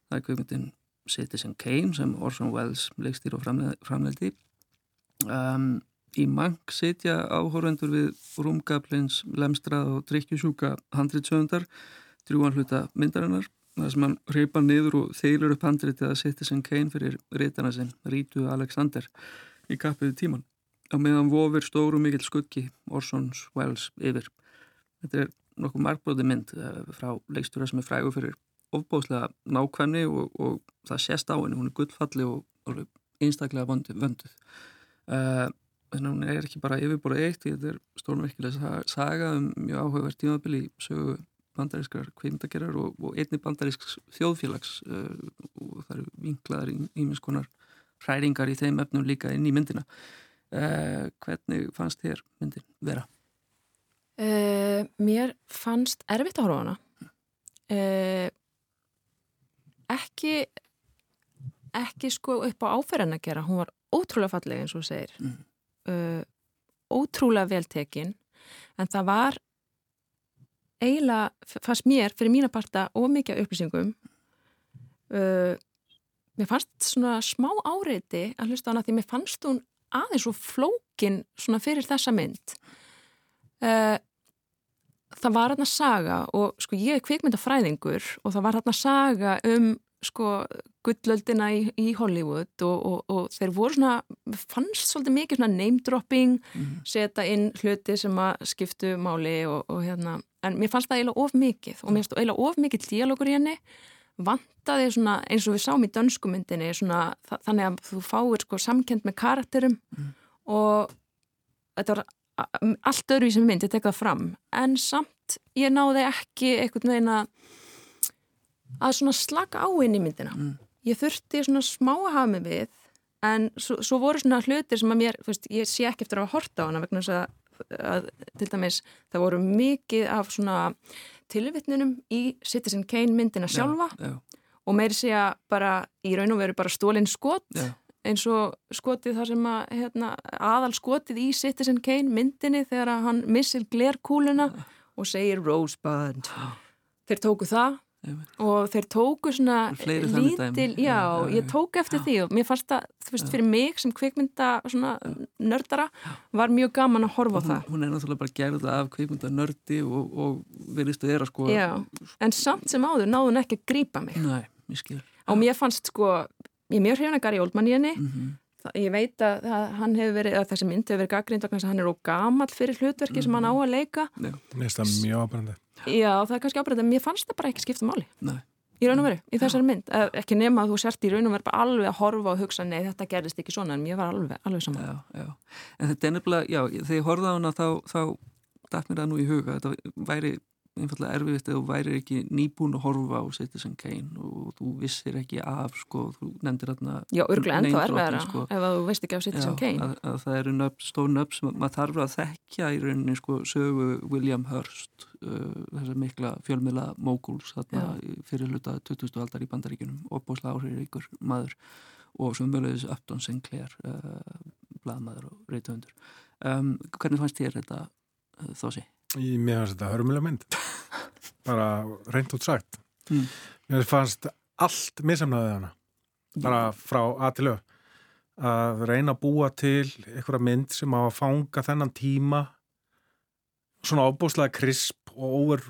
það er kveikmyndin Citizen Kane sem Orson Welles leikstýr og framleildi um, í mank sitja áhórendur við rúmgablins, lemstrað og drikkjusjúka handritsöndar drjúan hluta myndarinnar. Þar sem hann reypa niður og þeilur upp handritið að Citizen Kane fyrir reytana sinn Rítu Alexander í kappiðu tíman á meðan vofir stóru mikill skuggi Orsons Welles yfir. Þetta er nokkuð margbróði mynd eh, frá leikstúra sem er frægur fyrir ofbóðslega nákvæmni og, og það sést á henni, hún er gullfalli og, og einstaklega vönduð. Uh, þannig að hún er ekki bara yfirborðið eitt, þetta er stórmerkilega saga um mjög áhugaverð tímabili sögu bandarískar kvindagerar og, og einni bandarísk þjóðfélags uh, og það eru vinklaðar ímins konar hræringar í þeim efnum líka inn í myndina uh, hvernig fannst þér myndin vera? Uh, mér fannst erfitt að horfa hana. Uh, ekki ekki sko upp á áferðan að gera. Hún var ótrúlega falleg eins og segir. Mm. uh, ótrúlega veltekin en það var eiginlega, fannst mér fyrir mína parta ómikið upplýsingum. Uh, mér fannst svona smá áreiti að hlusta á hana því mér fannst hún aðeins svo flókin svona fyrir þessa mynd uh, það var hérna saga og sko ég er kvikmyndafræðingur og það var hérna saga um sko gullöldina í, í Hollywood og, og, og þeir voru svona fannst svolítið mikið svona name dropping Mm. setja inn hluti sem að skiptu máli og, og hérna en mér fannst það eiginlega of mikið og mér fannst það eiginlega of mikið díalogur í henni vantaði svona eins og við sáum í dönskumyndinni svona þa þannig að þú fáir sko samkend með karakterum og þetta var allt öðru í sem mynd, ég tek það fram. En samt ég náði ekki einhvern veginn að að svona slaka á inn í myndina. Mm. ég þurfti svona smá að hafa mig við en svo, svo voru svona hlutir sem að mér, þú veist, ég sé ekki eftir að hafa horta á hana vegna þess að, að til dæmis það voru mikið af svona tilvitnunum í Citizen Kane myndina sjálfa Já, og meiri segja bara í raun og veru bara stólinn skot já, eins og skotið þar sem að hérna, aðal skotið í Citizen Kane myndinni þegar að hann missir glerkúluna og segir Rosebud. Þeir tóku það. Og þeir tóku svona lítil, já, Já, já, ég já. tók eftir því og mér fannst það, þú veist, fyrir mig sem kvikmynda svona nördara var mjög gaman að horfa á hún, það. hún er náttúrulega bara gerð af kveikmynda nördi og, og verðist að vera sko Já, en samt sem áður náðu hún ekki að grípa mig. Næ, ég skil. Og mér fannst sko, ég er mjög hrifna Gary Oldman í henni. Mm Það- ég veit að hann hefur verið, að þessi mynd hefur verið gaggrind þess að hann er ógamall fyrir hlutverki sem hann á að leika. Mér finnst það mjög ábærandi. já, það er kannski en mér fannst það bara ekki skipta máli. Nei, í raun og veru, í þessari mynd. Eh, ekki nema að þú sért í raun og veru bara alveg að horfa og hugsa nei, þetta gerðist ekki svona, en mér var alveg, alveg saman já, já. En þetta er nefnilega, já, þegar ég horfði á hana þá, þá dætt mér það nú í huga þetta væri einfallega erfiðist eða þú væri ekki nýbúin að horfa á Citizen Kane og þú vissir ekki af sko, þú nefndir þarna já, örgulega ennþá erfiðara sko. ef þú veist ekki af Citizen Já, Kane að, að það eru stór nöfn sem maður þarf að þekkja í rauninni sko, sögu William Hurst uh, þessar mikla fjölmiðla móguls fyrir hluta 20. aldar í bandaríkunum og bóðslega áhrifir ykkur maður og sem mögulegis Upton Sinclair uh, blaðmaður og reytuhundur um, hvernig fannst þér þetta uh, þósi? Í mér fannst þetta hörmulega mynd. Bara reynd út sagt. Mm. Mér fannst allt misamnaðið hana. Bara frá að til öð. Að reyna að búa til einhverja mynd sem á að fanga þennan tíma svona ábúslega krisp og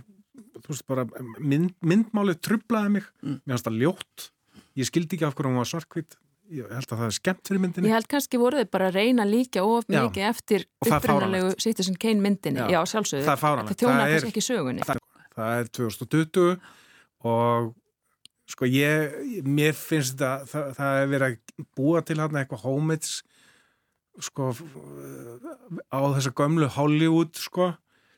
veist bara, mynd, myndmálið trublaði mig. Mm. Mér fannst það ljótt. Ég skildi ekki af hverju hún var svarkvít. Ég held að það er skemmt fyrir myndinni. Ég held kannski voru þið bara að reyna líka of mikið eftir fáránlegt. Citizen Kane myndinni, Já. já, sjálfsögðu Það er- kannski ekki sögunni það, það er 2020 og sko ég, mér finnst þetta það, það er verið að búa til hann eitthvað homage sko á þessa gömlu Hollywood sko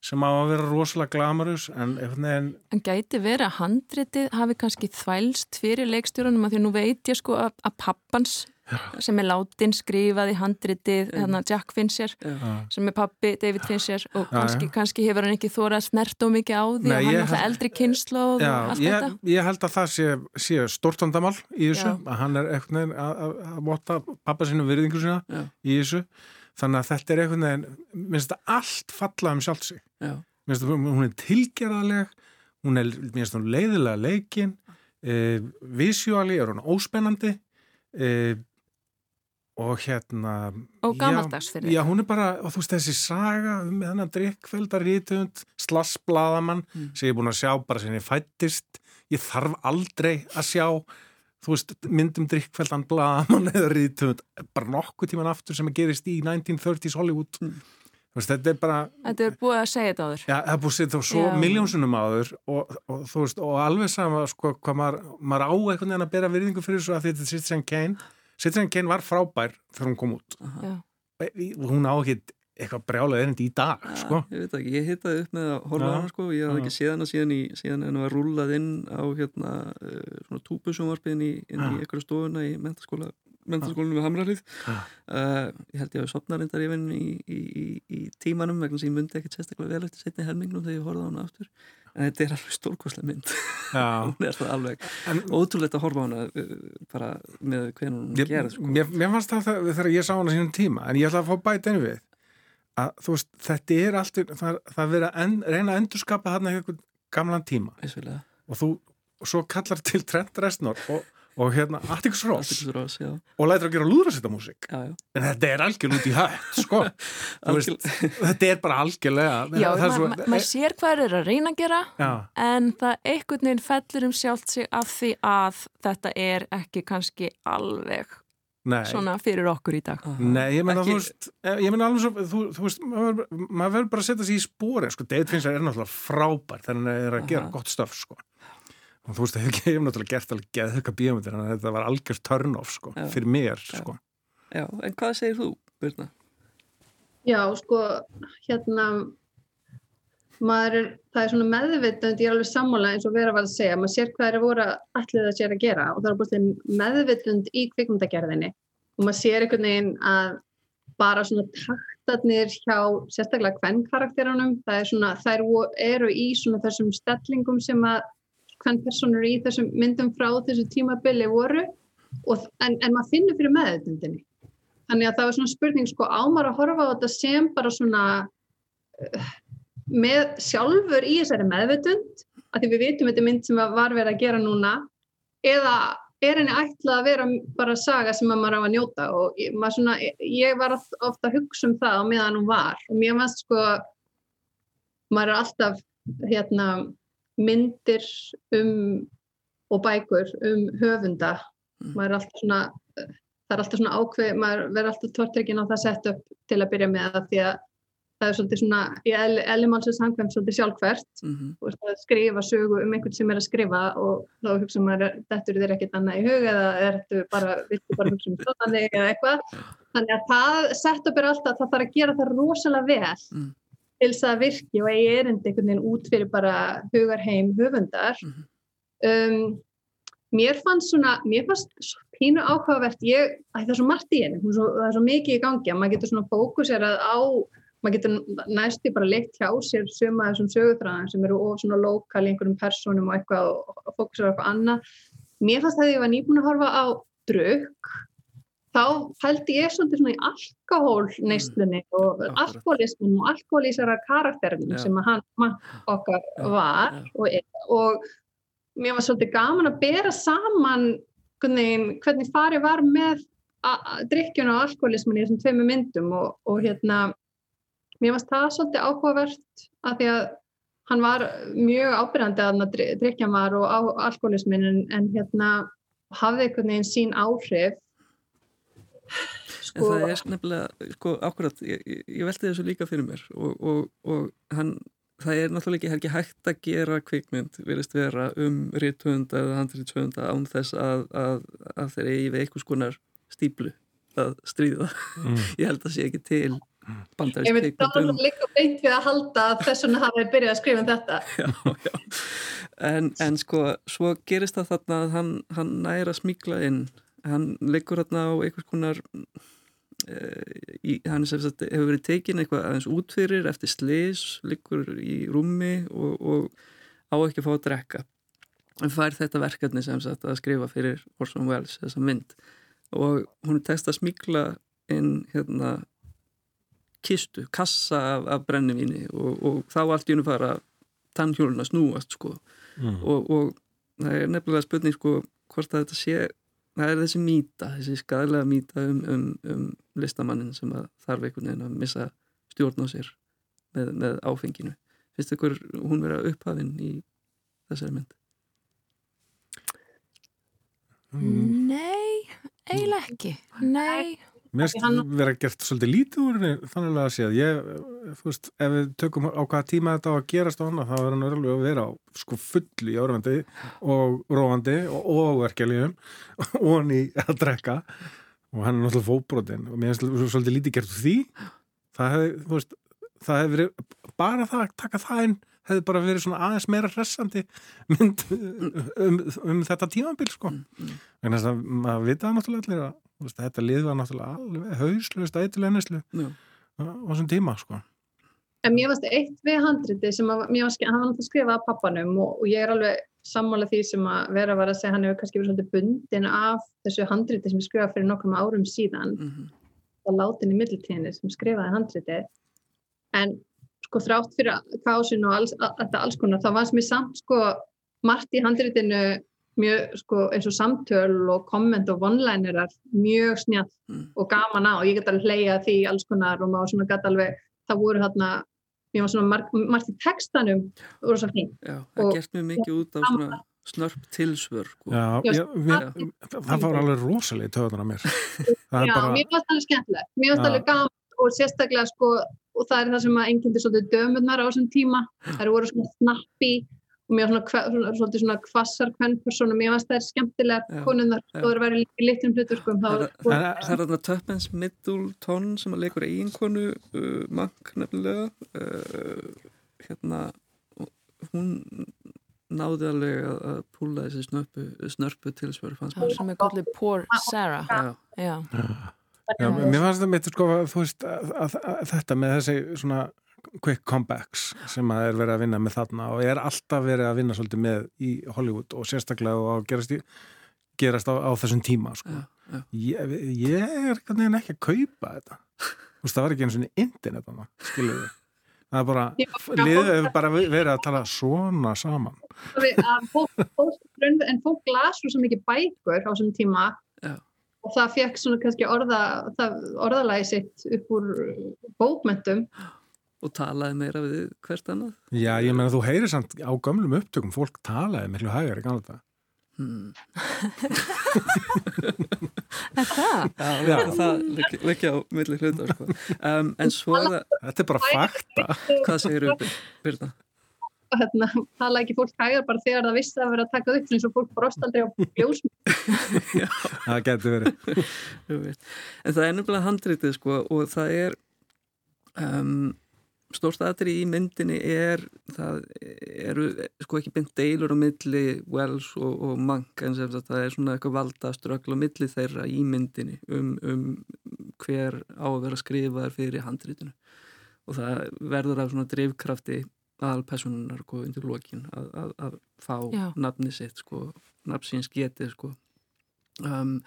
sem á að vera rosalega glamurus en veginn En gæti verið að handritið hafi kannski þvælst fyrir leikstjórunum að því nú veit ég sko að, að pappans sem er látin skrifaði handritið hérna Jack Fincher Já. sem er pappi David Fincher og Já, kannski, já. kannski hefur hann ekki þórað snert og mikið á því Nei, og hann er alltaf eldri kynnslóð og Já, allt ég, þetta ég held að það sé, sé stórtandamál í þessu, Já. að hann er einhvern veginn að, að, að votta pappa sinu virðingu sína Já. í þessu þannig að þetta er einhvern veginn minnst það allt falla um sjálf sig. Já, minnst það, hún er tilgerðarleg hún er, minnst það leiðilega leikin e, visjúali er hún óspennandi e, og hérna og já, gamaldags fyrir Já, hún er bara, og þú veist þessi saga um þennan drikkvelda rítund slassblaðamann Mm. sem ég er búin að sjá bara sem ég fættist ég þarf aldrei að sjá þú veist, myndum drikkveldan blaðamann eða rítund, bara nokkuð tíman aftur sem að gerist í 1930s Hollywood. Mm. þú veist, þetta er bara Þetta er búið að segja þetta áður. Já, það er búið að setja þá svo miljónsunum áður og, og þú veist, og alveg sama sko, hvað maður, maður á einhvern veginn að bera virðingu fyrir þessu að þetta er Citizen Kane. Citizen Kane var frábær þegar hún kom út. Já. og hún á ekki eitthvað brjálega erindi í dag, sko ég veit ekki, ég hittaði upp með að horfa Já. hana sko, ég hafði Já. ekki séð hana síðan í, síðan en var rúlað inn á hérna uh, svona túbusjónvarpiðin í, inn í einhverju stofuna í mentaskóla mentaskólinu við Hamrarlið Já. uh, ég held ég að sopna reyndar yfir í, í, í, í tímanum vegna sem ég myndi ekkert sérstaklega vel eftir setni helmingnum þegar ég horfði á hana aftur en þetta er alveg stórkoslega mynd hún er það alveg en ótrúlegt að horfa á hana uh, bara með hvernig hún gerð sko. mér, mér fannst það þegar- ég sá hana sínum tíma en ég ætla að fá bæta einu við að þú veist, þetta er allt það, er- það er verið að en, reyna að endurskapa þarna einhvern gamlan tíma Vissulega. og þú og svo kallar til Trent Reznor og, og hérna Atticus Ross Atticus Ross, og lætur að gera lúðrasetta Já, já. en þetta er algjörlega út í hætt sko. Veist, þetta er bara algjörlega Já, það er ma svo, ma maður sér hvað eru að reyna að gera já, en það einhvern veginn fellur um sjálft sig af því að þetta er ekki kannski alveg nei, svona fyrir okkur í dag nei, ég meina Ekki- þú veist eh, ég meina alveg svo, þú, þú veist maður, maður verður bara að setja sig í spóri sko, David Fincher er náttúrulega frábær þegar hann er að gera Aha. gott gott stöf sko og þú veist, ég hef náttúrulega gert alveg geðhauka bíómyndir en þetta var algjörst turn-off sko, Já. fyrir mér Já. sko Já, en hvað segir þú, Birna? Já, sko, hérna, maður er, það er svona meðvitund, er alveg sammála eins og vera var að segja, maður sér hvað er voru allir það sér að gera og það er búin meðvitund í kvikmyndagerðinni og maður sér einhvern veginn að bara svona taktarnir hjá sérstaklega hvern karakterunum, það er svona, þær eru í svona þessum stellingum sem að hvern personur í þessum myndum frá þessu tímabili voru og, en, en maður finnur fyrir meðvitundinni. Þannig að það var svona spurning sko ámar að horfa á þetta sem bara svona með sjálfur í þessari meðvitund að því við vitum þetta mynd sem var verið að gera núna eða er henni ætlað að vera bara saga sem að maður á að njóta? Og svona, ég var ofta að hugsa um það á meðan hún var. Og mér fannst sko maður er alltaf hérna, myndir um og bækur um höfunda. Mm. maður er alltaf svona það er alltaf svona ákveð, maður verður alltaf tortrykkin á það sett upp til að byrja með það því að það er svolítið svona í ellimálsins hangvæm svolítið sjálfkvært mm -hmm. og að skrifa sögu um einhvern sem er að skrifa og þá hugsa maður þetta eru þér ekkert annað í hug eða þetta bara, viltu bara hugsa um stóðanli eða eitthvað þannig að það sett upp er alltaf það þarf að gera það rosalega vel mm. til þess að virki og eigi erindi einhvern veginn út fyrir bara hugarheim höfundar mm -hmm. um, mér fannst svona mér fannst pínu áhugavert ég, það er svo margt í henni það er svo mikið í gangi að maður getur svona fókuserað á maður getur næstu bara leikt hjá sér suma þessum sögutræðan sem eru of svona lokal í einhverjum personum og eitthvað og, fókusur á eitthvað annað. Mér fannst að ég var nýbúin að horfa á drökk þá held ég svolítið svona í alkohólneistlunni mm. og alkoholismin og alkoholísara karakterin yeah. sem að hann okkar yeah. var yeah. Og, og mér var svolítið gaman að bera saman hvernig, hvernig farið var með drikkjun og alkoholismin í þessum tveimu myndum og, og hérna mér varst það svolítið áhugavert að því að hann var mjög ábyrgandi að drikja var og á alkoholismin en, en hérna hafði einhvern veginn sín áhrif sko, En það er nefnilega, sko, ákveðat ég, ég veldi þessu líka fyrir mér og, og, og hann, það er náttúrulega ekki, ekki hægt að gera kvikmynd verist vera um rítvönda eða handriðtvönda án þess að, að, að þeir eigi við einhvers konar stíplu að stríða mm. ég held að það sé ekki til Ég veit þá um... líka beint við að halda að þessuna hafi byrjað að skrifa um þetta. Já, já. En, en sko svo gerist það þarna að hann, hann næra smíkla inn. Hann leikur þarna á einhvers konar e, í, hann sagt, hefur verið tekin eitthvað aðeins útfyrir eftir slis, leikur í rúmi og, og á ekki að fá að drekka. Hann fær þetta verkefni sem sagt að skrifa fyrir Orson Welles þessa mynd. Og hún er tekst að smíkla inn hérna kistu, kassa af, af brennivíni og, og þá allt í unum fara tannhjóluna snúast sko. Mm. og, og það er nefnilega spurning sko hvort að þetta sé það er þessi mýta, þessi skadalega mýta um, um, um listamannin sem þarf einhvern veginn að missa stjórn á sér með, með áfenginu. Finnst ykkur hún vera upphafinn í þessari mynd? Nei, eiginlega ekki. Nei Mér finnst vera gert svolítið lítið úr henni þannig að sé að ég, þú veist, ef við tökum á hvaða tíma þetta á að gerast á hann þá verður hann verður að vera á sko fulli í áruvandi og róandi og óverkefliðum og hann í að drekka. Og hann er náttúrulega fóbrotin og mér finnst svolítið lítið gert úr því. Það hefði, þú veist, það hefði verið bara það að taka það inn hefði bara verið svona aðeins meira hressandi mynd um, um, um þetta tímanbíl sko en mm, mm. þess að maður vita náttúrulega allir að veist, þetta lið var náttúrulega alveg hauslust eitthvað ennislu á þessum tíma sko. En mér varst eitt við handriti sem að, var, hann var náttúrulega skrifað af pappanum og, og ég er alveg sammála því sem að vera var að segja hann hefur kannski verið svolítið bundin af þessu handriti sem skrifað fyrir nokkrum árum síðan mm -hmm. og látin í middeltíðinni sem skrifaði handriti en sko þrátt fyrir kásin og alls, þetta alls konar þá var sem ég samt sko margt í handritinu mjög sko, eins og samtöl og komment og vonlænirar mjög snjátt mm. og gaman á og ég get alveg hleyja því alls konar og maður svona gæti alveg, það voru hérna ég var svona margt, margt í textanum og það gert mjög mikið út á svona snörp tilsvör sko. Já, já mér, það fór alveg rosalega í töðunar af mér. Já, bara... mér fannst það alveg skemmtilegt. Mér fannst það alveg gaman og sérstaklega sko og það er það sem að engjandi svolítið dömurnar á þessum tíma, það eru voru svona snappi og mér var svona, svona, svona kvassar kvennpersonum, mér varst það er skemmtilega konunar og það verið líka litum hlutur sko, Það er þarna Tuppence Middleton sem að leikur eiginkonu uh, Mank nefnilega? Uh, hérna hún náði alveg að, að púla þessi snörpu, snörpu tilsvör Það sem er kallið Poor Sarah. Já, já. já Mér fannst það mitt sko að, að, að þetta með þessi svona quick comebacks sem að er verið að vinna með þarna og er alltaf verið að vinna svolítið með í Hollywood og sérstaklega og gerast, í, gerast á, á þessum tíma sko. ja, ja. Ég, ég er ekki að kaupa þetta veist, það var ekki eins og internet skiljuðu það er bara, liðið hefur bara verið að tala svona saman en fólk lasur svo mikið bækur á þessum tíma Já. Og það fekk svona kannski orða, orðalagi sitt upp úr bókmentum og talaði meira við hvert annað Já, ég meina þú heyrir samt á gömlum upptökum fólk talaði miklu hægar í ganlega Hmm. Er það? Já, já. það leggja á milli hluta sko. um, en svo er það Þetta er bara fakta Hvað segir þú, Birna? Hérna, tala ekki fólk hægar bara þegar það vissi að vera að taka upp eins og fólk brost aldrei á ljósmynd. Það getur verið. En það er nefnilega handrítið sko, og það er um, stórst aðri í myndinni er það eru sko ekki beint deilur á milli Wells og, og Mank en sem það er svona eitthvað valda ströggla á milli þeirra í myndinni um, um hver á að vera skrifaðar fyrir handrítinu og það verður af svona drivkrafti aðalpersonunar sko undir lokin að, að, að fá Já. nafni sitt sko, nafnsins getið sko um,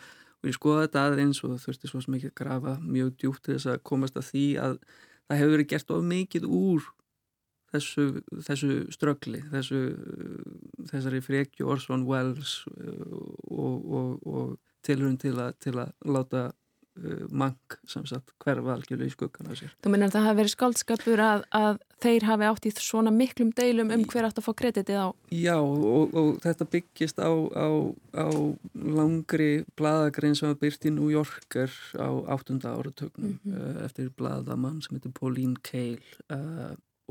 og ég skoða þetta aðeins og þurfti svo mikið að grafa mjög djúpt til þess að komast að því að það hefur verið gert of mikið úr þessu, þessu ströggli, þessu, þessari frekju Orson Welles og, og, og tilhörun til, til að láta uh, mank sem sagt hverfa algjörlega í skuggan af sér. Þú minnir að það hafi verið skaldskapur að, að þeir hafi átt í svona miklum deilum um hver átt að fá kreditið á Já og, og þetta byggist á, á, á langri bladagrein sem var byrt í New Yorker á áttunda áratögnum mm -hmm. uh, eftir bladamann sem heitir Pauline Kael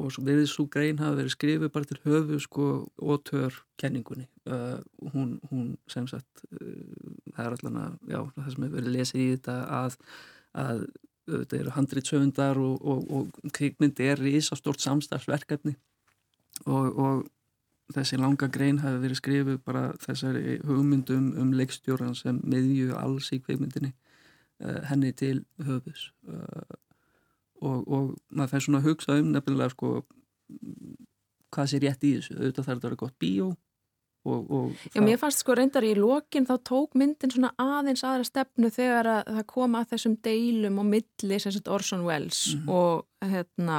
uh, og svo við þessu grein hafa verið skrifið bara til höfu sko ótör kenningunni. Uh, hún, hún sem sagt það er allan að, já, það sem hefur verið lesið í þetta að, að þetta eru handritsöfundar og, og, og kvikmyndi er í stort samstagsverkefni og, og þessi langa grein hafi verið skrifuð bara þessari hugmyndum um leikstjóran sem miðju alls í kvikmyndinni uh, henni til höfus uh, og maður fær svona að hugsa um nefnilega sko hvað sé rétt í þessu, auðvitað þarf þetta að vera gott bíó Og, og Já, mér fannst sko reyndar í lokin þá tók myndin svona aðeins aðra stefnu þegar að það kom að þessum deilum og milli sem sagt Orson Welles mm -hmm. og hérna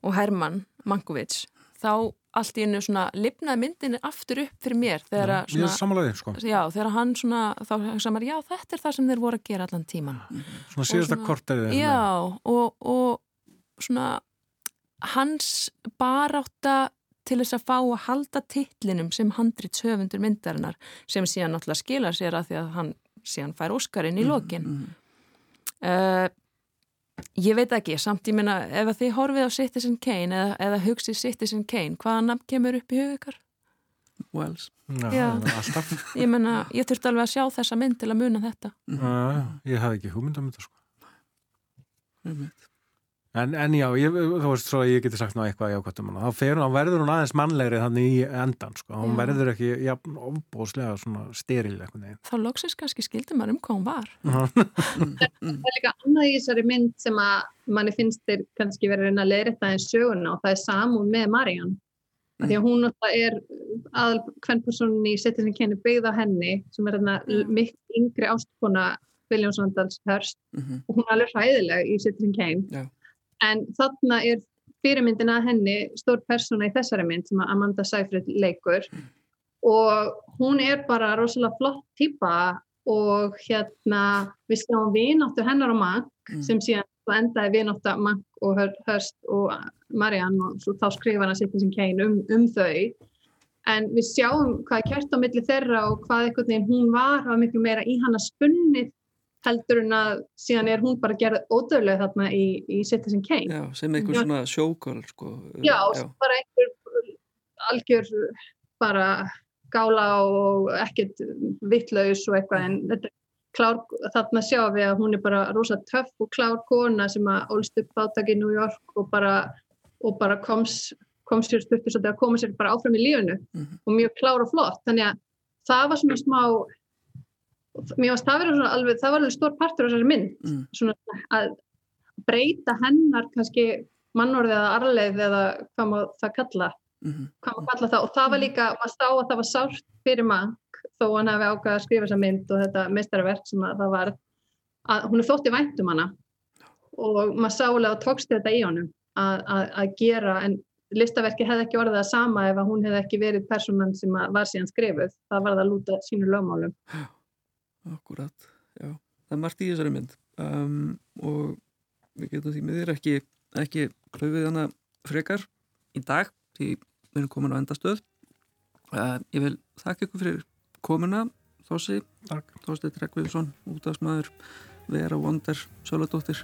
og Herman Mankiewicz þá allt í hennu svona lifnaði myndin aftur upp fyrir mér þegar að svona, samanlega, sko. já, þegar hann svona þá hugsa maður, já, þetta er það sem þeir voru að gera allan tíman Svona síðasta kortæði Já, og, og svona hans barátta til þess að fá að halda titlinum sem handrits höfundur myndarinnar sem síðan náttúrulega skilar sér að því að hann síðan fær Óskarinn í lokin mm -hmm. uh, ég veit ekki samt ég minna ef að þið horfið á Citizen Kane eða, eða hugsið Citizen Kane hvaða nafn kemur upp í hug ykkar? Wells. Já, ég menna, ég þurfti alveg að sjá þessa mynd til að muna þetta. Uh, Ég hafði ekki hugmyndum þetta sko En, en já, ég, þú veist svo að ég geti sagt ná eitthvað jákvæmt um hana, þá fer hún, þá verður hún aðeins mannlegri þannig í endan, sko, hún já. verður ekki já, ofbóðslega svona steril eitthvað neginn. Þá loksist kannski skildi maður um hvað hún var. það er líka annað í þessari mynd sem að manni finnst þeir kannski verið að leira en söguna og það er samúð með Mariann. Mm. Því að hún er aðal hvern personin í setið sem kenni byggð á henni sem er þarna mm. mikil yngri ástkona William Sandals Hörst mm -hmm. og hún er alveg hræðileg í setið sem kenn. En þarna er fyrirmyndin að henni stór persóna í þessari mynd sem Amanda Seyfried leikur. Og hún er bara rosalega flott týpa og hérna við sjáum vináttu hennar og Mank mm. sem síðan endaði vináttu Mank og Hörst og Marianne og svo, þá skrifa hann að setja sem kein um, um þau. En við sjáum hvað kert á milli þeirra og hvað einhvern veginn hún var. Að miklu meira í hann að spunnið heldur en að síðan er hún bara gerð ódöðlega þarna í, í Citizen Kane. Já, sem einhver svona sjókvöld, sko. Já, já. bara einhver algjör bara gála og ekkert vittlaus og eitthvað en þetta klár, þarna sjáum við að hún er bara rosa töff og klár kona sem að ólst upp átak í New York og bara, og bara koms, kom sér styrtu svo að koma sér bara áfram í lífunu mm -hmm. og mjög klár og flott. Þannig að það var svona smá mér varst það verið alveg, það var alveg stór partur á þessari mynd, mm. svona að breyta hennar kannski mannorðið eða arleið eða hvað maður það kalla, mm -hmm. hvað maður kalla það. Og það var mm. líka, maður stá að það var sárt fyrir mank þó hann hefði ákveðað að skrifa þessa mynd og þetta meistarverk sem það var, að hún er þótt í væntum hana. Og maður sálega tókst þetta í honum að, að, að gera en listaverki hefði ekki orðið það sama ef að hún hefði ekki verið personan sem var síðan skrifuð. Það var það að lúta sínu lögmálum Akkurat, já. Það er margt í þessari mynd. Um, og við getum því miður ekki ekki klöfið hana frekar í dag því við erum komin á endastöð. Uh, ég vil þakka ykkur fyrir komuna Þossi, Þossi Tryggviðsson útafsmaður, Vera Wonder Sjöladóttir,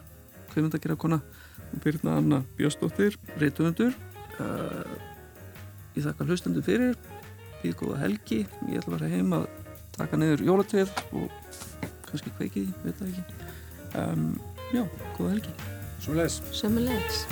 Kvimundakera kona og Byrna Anna Björnsdóttir Rítumundur uh, ég þakka hlustendu fyrir. Býð góða helgi, ég ætla að vera heim að taka niður jólatrið og kannski kveikið, veit það ekki. Um, já, góða helgi. Sumulegis Sumulegis